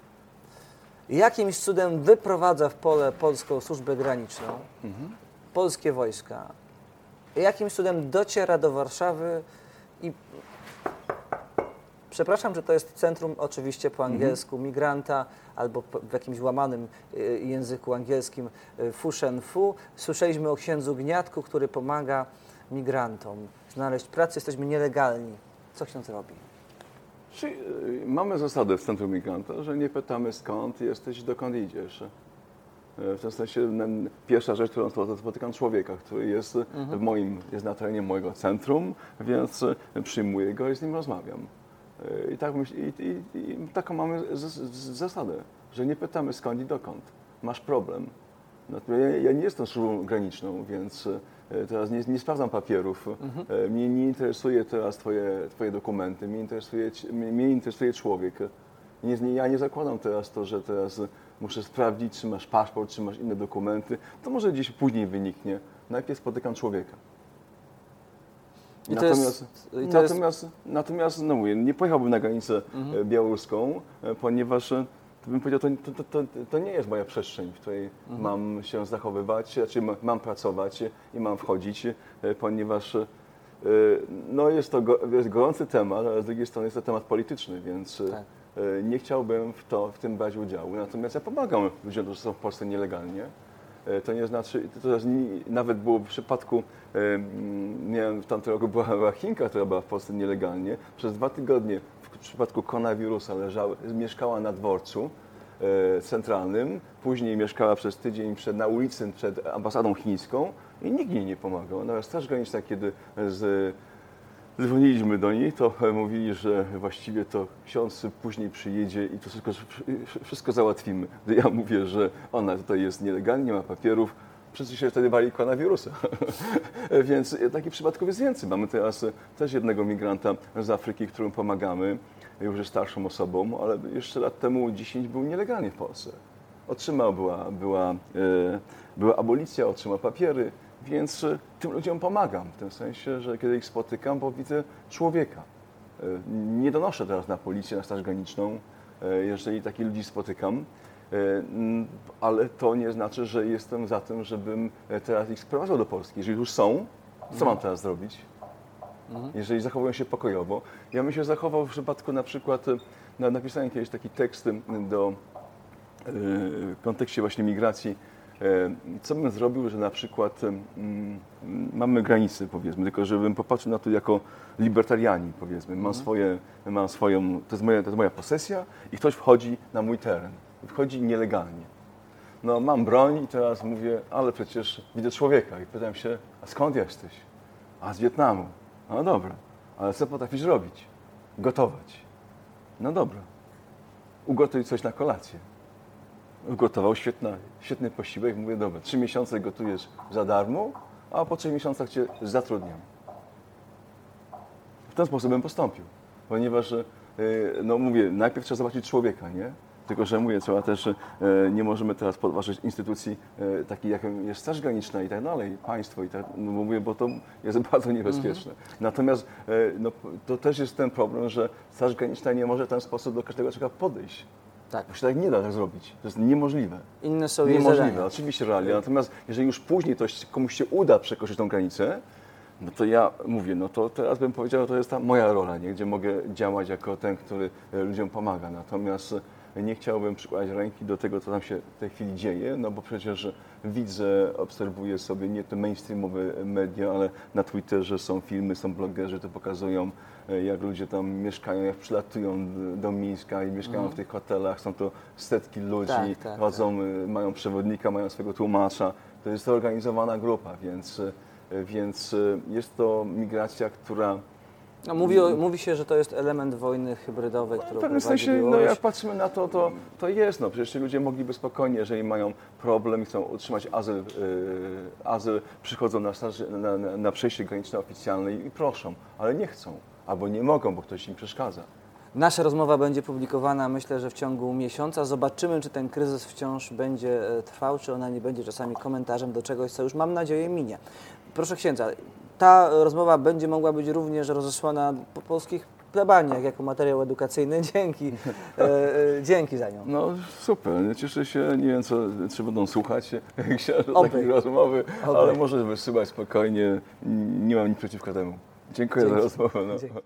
[SPEAKER 2] Jakimś cudem wyprowadza w pole polską służbę graniczną, polskie wojska, jakimś cudem dociera do Warszawy i przepraszam, że to jest centrum oczywiście po angielsku migranta albo w jakimś łamanym y, języku angielskim y, fushen fu. Słyszeliśmy o księdzu Gniatku, który pomaga migrantom znaleźć pracę. Jesteśmy nielegalni. Co ksiądz robi?
[SPEAKER 3] Y, mamy zasadę w Centrum Migranta, że nie pytamy skąd jesteś, dokąd idziesz. W tym sensie pierwsza rzecz, którą spotykam, człowieka, który jest w moim, jest na terenie mojego centrum, więc przyjmuję go i z nim rozmawiam. I, tak myśl, i, i, i taką mamy z, z, zasadę, że nie pytamy skąd i dokąd. Masz problem. Ja, ja nie jestem służbą graniczną, więc e, teraz nie, nie sprawdzam papierów. E, Mnie nie interesuje teraz twoje, twoje dokumenty, mnie interesuje, mnie, mnie interesuje człowiek. Nie, nie, ja nie zakładam teraz to, że teraz muszę sprawdzić, czy masz paszport, czy masz inne dokumenty. To może gdzieś później wyniknie. Najpierw spotykam człowieka.
[SPEAKER 2] I to jest- i to jest-
[SPEAKER 3] natomiast, natomiast no mówię, nie pojechałbym na granicę e, białoruską, e, ponieważ e, to bym powiedział, to, to, to, to nie jest moja przestrzeń, w której mam się zachowywać, znaczy ma- mam pracować i mam wchodzić, ponieważ no jest to go, jest gorący temat, ale z drugiej strony jest to temat polityczny, więc
[SPEAKER 2] Tak.
[SPEAKER 3] nie chciałbym w, to, w tym brać udziału. Natomiast ja pomagam ludziom, którzy są w Polsce nielegalnie. E, To nie znaczy, to teraz nie- nawet było w przypadku, e, mm, miałem w tamtym roku była, Chinka, która była w Polsce nielegalnie. Przez dwa tygodnie w przypadku koronawirusa leżała, mieszkała na dworcu e, centralnym, później mieszkała przez tydzień przed, na ulicy przed ambasadą chińską i nikt jej nie pomagał. Nawet Straż Graniczna, kiedy z, Dzwoniliśmy do niej, to mówili, że właściwie to ksiądz później przyjedzie i to wszystko, wszystko załatwimy. Ja mówię, że ona tutaj jest nielegalnie, nie ma papierów, wszyscy się wtedy bali koronawirusa. Więc takich przypadków jest więcej. Mamy teraz też jednego migranta z Afryki, którym pomagamy, już jest starszą osobą, ale jeszcze lat temu 10 był nielegalnie w Polsce. Otrzymał, była, była, e, była abolicja, otrzymał papiery, więc e, tym ludziom pomagam. W tym sensie, że kiedy ich spotykam, bo widzę człowieka. E, Nie donoszę teraz na policję, na straż graniczną, e, jeżeli takich ludzi spotykam, ale to nie znaczy, że jestem za tym, żebym teraz ich sprowadzał do Polski. Jeżeli już są, co mam teraz zrobić? jeżeli zachowują się pokojowo. Ja bym się zachował w przypadku na przykład, na- napisałem kiedyś taki tekst do, w kontekście właśnie migracji, co bym zrobił, że na przykład mm, mamy granice powiedzmy, tylko żebym popatrzył na to jako libertarianin powiedzmy, mam, swoje, mam swoją, to jest, moja, to jest moja posesja i ktoś wchodzi na mój teren, wchodzi nielegalnie. No mam broń i teraz mówię, ale przecież widzę człowieka i pytam się, a skąd jesteś? A z Wietnamu. No dobra, ale co potrafisz robić? Gotować. No dobra. Ugotuj coś na kolację. Ugotował świetna, świetny posiłek. Mówię, dobra, trzy miesiące gotujesz za darmo, a po trzech miesiącach cię zatrudniam. W ten sposób bym postąpił. Ponieważ, e, no mówię, najpierw trzeba zobaczyć człowieka, nie? Tylko, że mówię, trzeba też, e, nie możemy teraz podważyć instytucji e, takich, jaką jest Straż Graniczna i tak dalej, państwo i tak, no mówię, bo to jest bardzo niebezpieczne. Natomiast e, no, to też jest ten problem, że Straż Graniczna nie może w ten sposób do każdego człowieka podejść.
[SPEAKER 2] Tak.
[SPEAKER 3] Bo się tak nie da tak zrobić. To jest niemożliwe.
[SPEAKER 2] Inne są jej
[SPEAKER 3] Niemożliwe,
[SPEAKER 2] zadania.
[SPEAKER 3] oczywiście realia. Natomiast jeżeli już później to się- komuś się uda przekroczyć tą granicę, no to ja mówię, no to teraz bym powiedział, to jest ta moja rola, nie? gdzie mogę działać jako ten, który e, ludziom pomaga. Natomiast e, nie chciałbym przykładać ręki do tego, co tam się w tej chwili dzieje, no bo przecież widzę, obserwuję sobie nie te mainstreamowe media, ale na Twitterze są filmy, są blogerzy, to pokazują, jak ludzie tam mieszkają, jak przylatują do Mińska i mieszkają w tych hotelach, są to setki ludzi.
[SPEAKER 2] Tak, tak,
[SPEAKER 3] chodzą, y, mają przewodnika, mają swojego tłumacza. To jest zorganizowana grupa, więc, y, więc jest to migracja, która
[SPEAKER 2] No, mówi, o, mówi się, że to jest element wojny hybrydowej,
[SPEAKER 3] w
[SPEAKER 2] którą
[SPEAKER 3] pewnym
[SPEAKER 2] prowadzi
[SPEAKER 3] sensie, no jak patrzymy na to, to, to jest. No, przecież ci ludzie mogliby spokojnie, jeżeli mają problem i chcą utrzymać azyl, y, azyl przychodzą na, na, na, na przejście graniczne oficjalne i proszą, ale nie chcą, albo nie mogą, bo ktoś im przeszkadza.
[SPEAKER 2] Nasza rozmowa będzie publikowana myślę, że w ciągu miesiąca. Zobaczymy, czy ten kryzys wciąż będzie e, trwał, czy ona nie będzie czasami komentarzem do czegoś, co już mam nadzieję minie. Proszę księdza, ta rozmowa będzie mogła być również rozesłana po polskich plebaniach jako materiał edukacyjny. Dzięki, e, e, dzięki za nią.
[SPEAKER 3] No super, cieszę się, nie wiem co, czy będą słuchać takiej rozmowy,
[SPEAKER 2] Oby.
[SPEAKER 3] ale może wysyłać spokojnie, nie mam nic przeciwko temu. Dziękuję
[SPEAKER 2] Dzięki.
[SPEAKER 3] za rozmowę. No.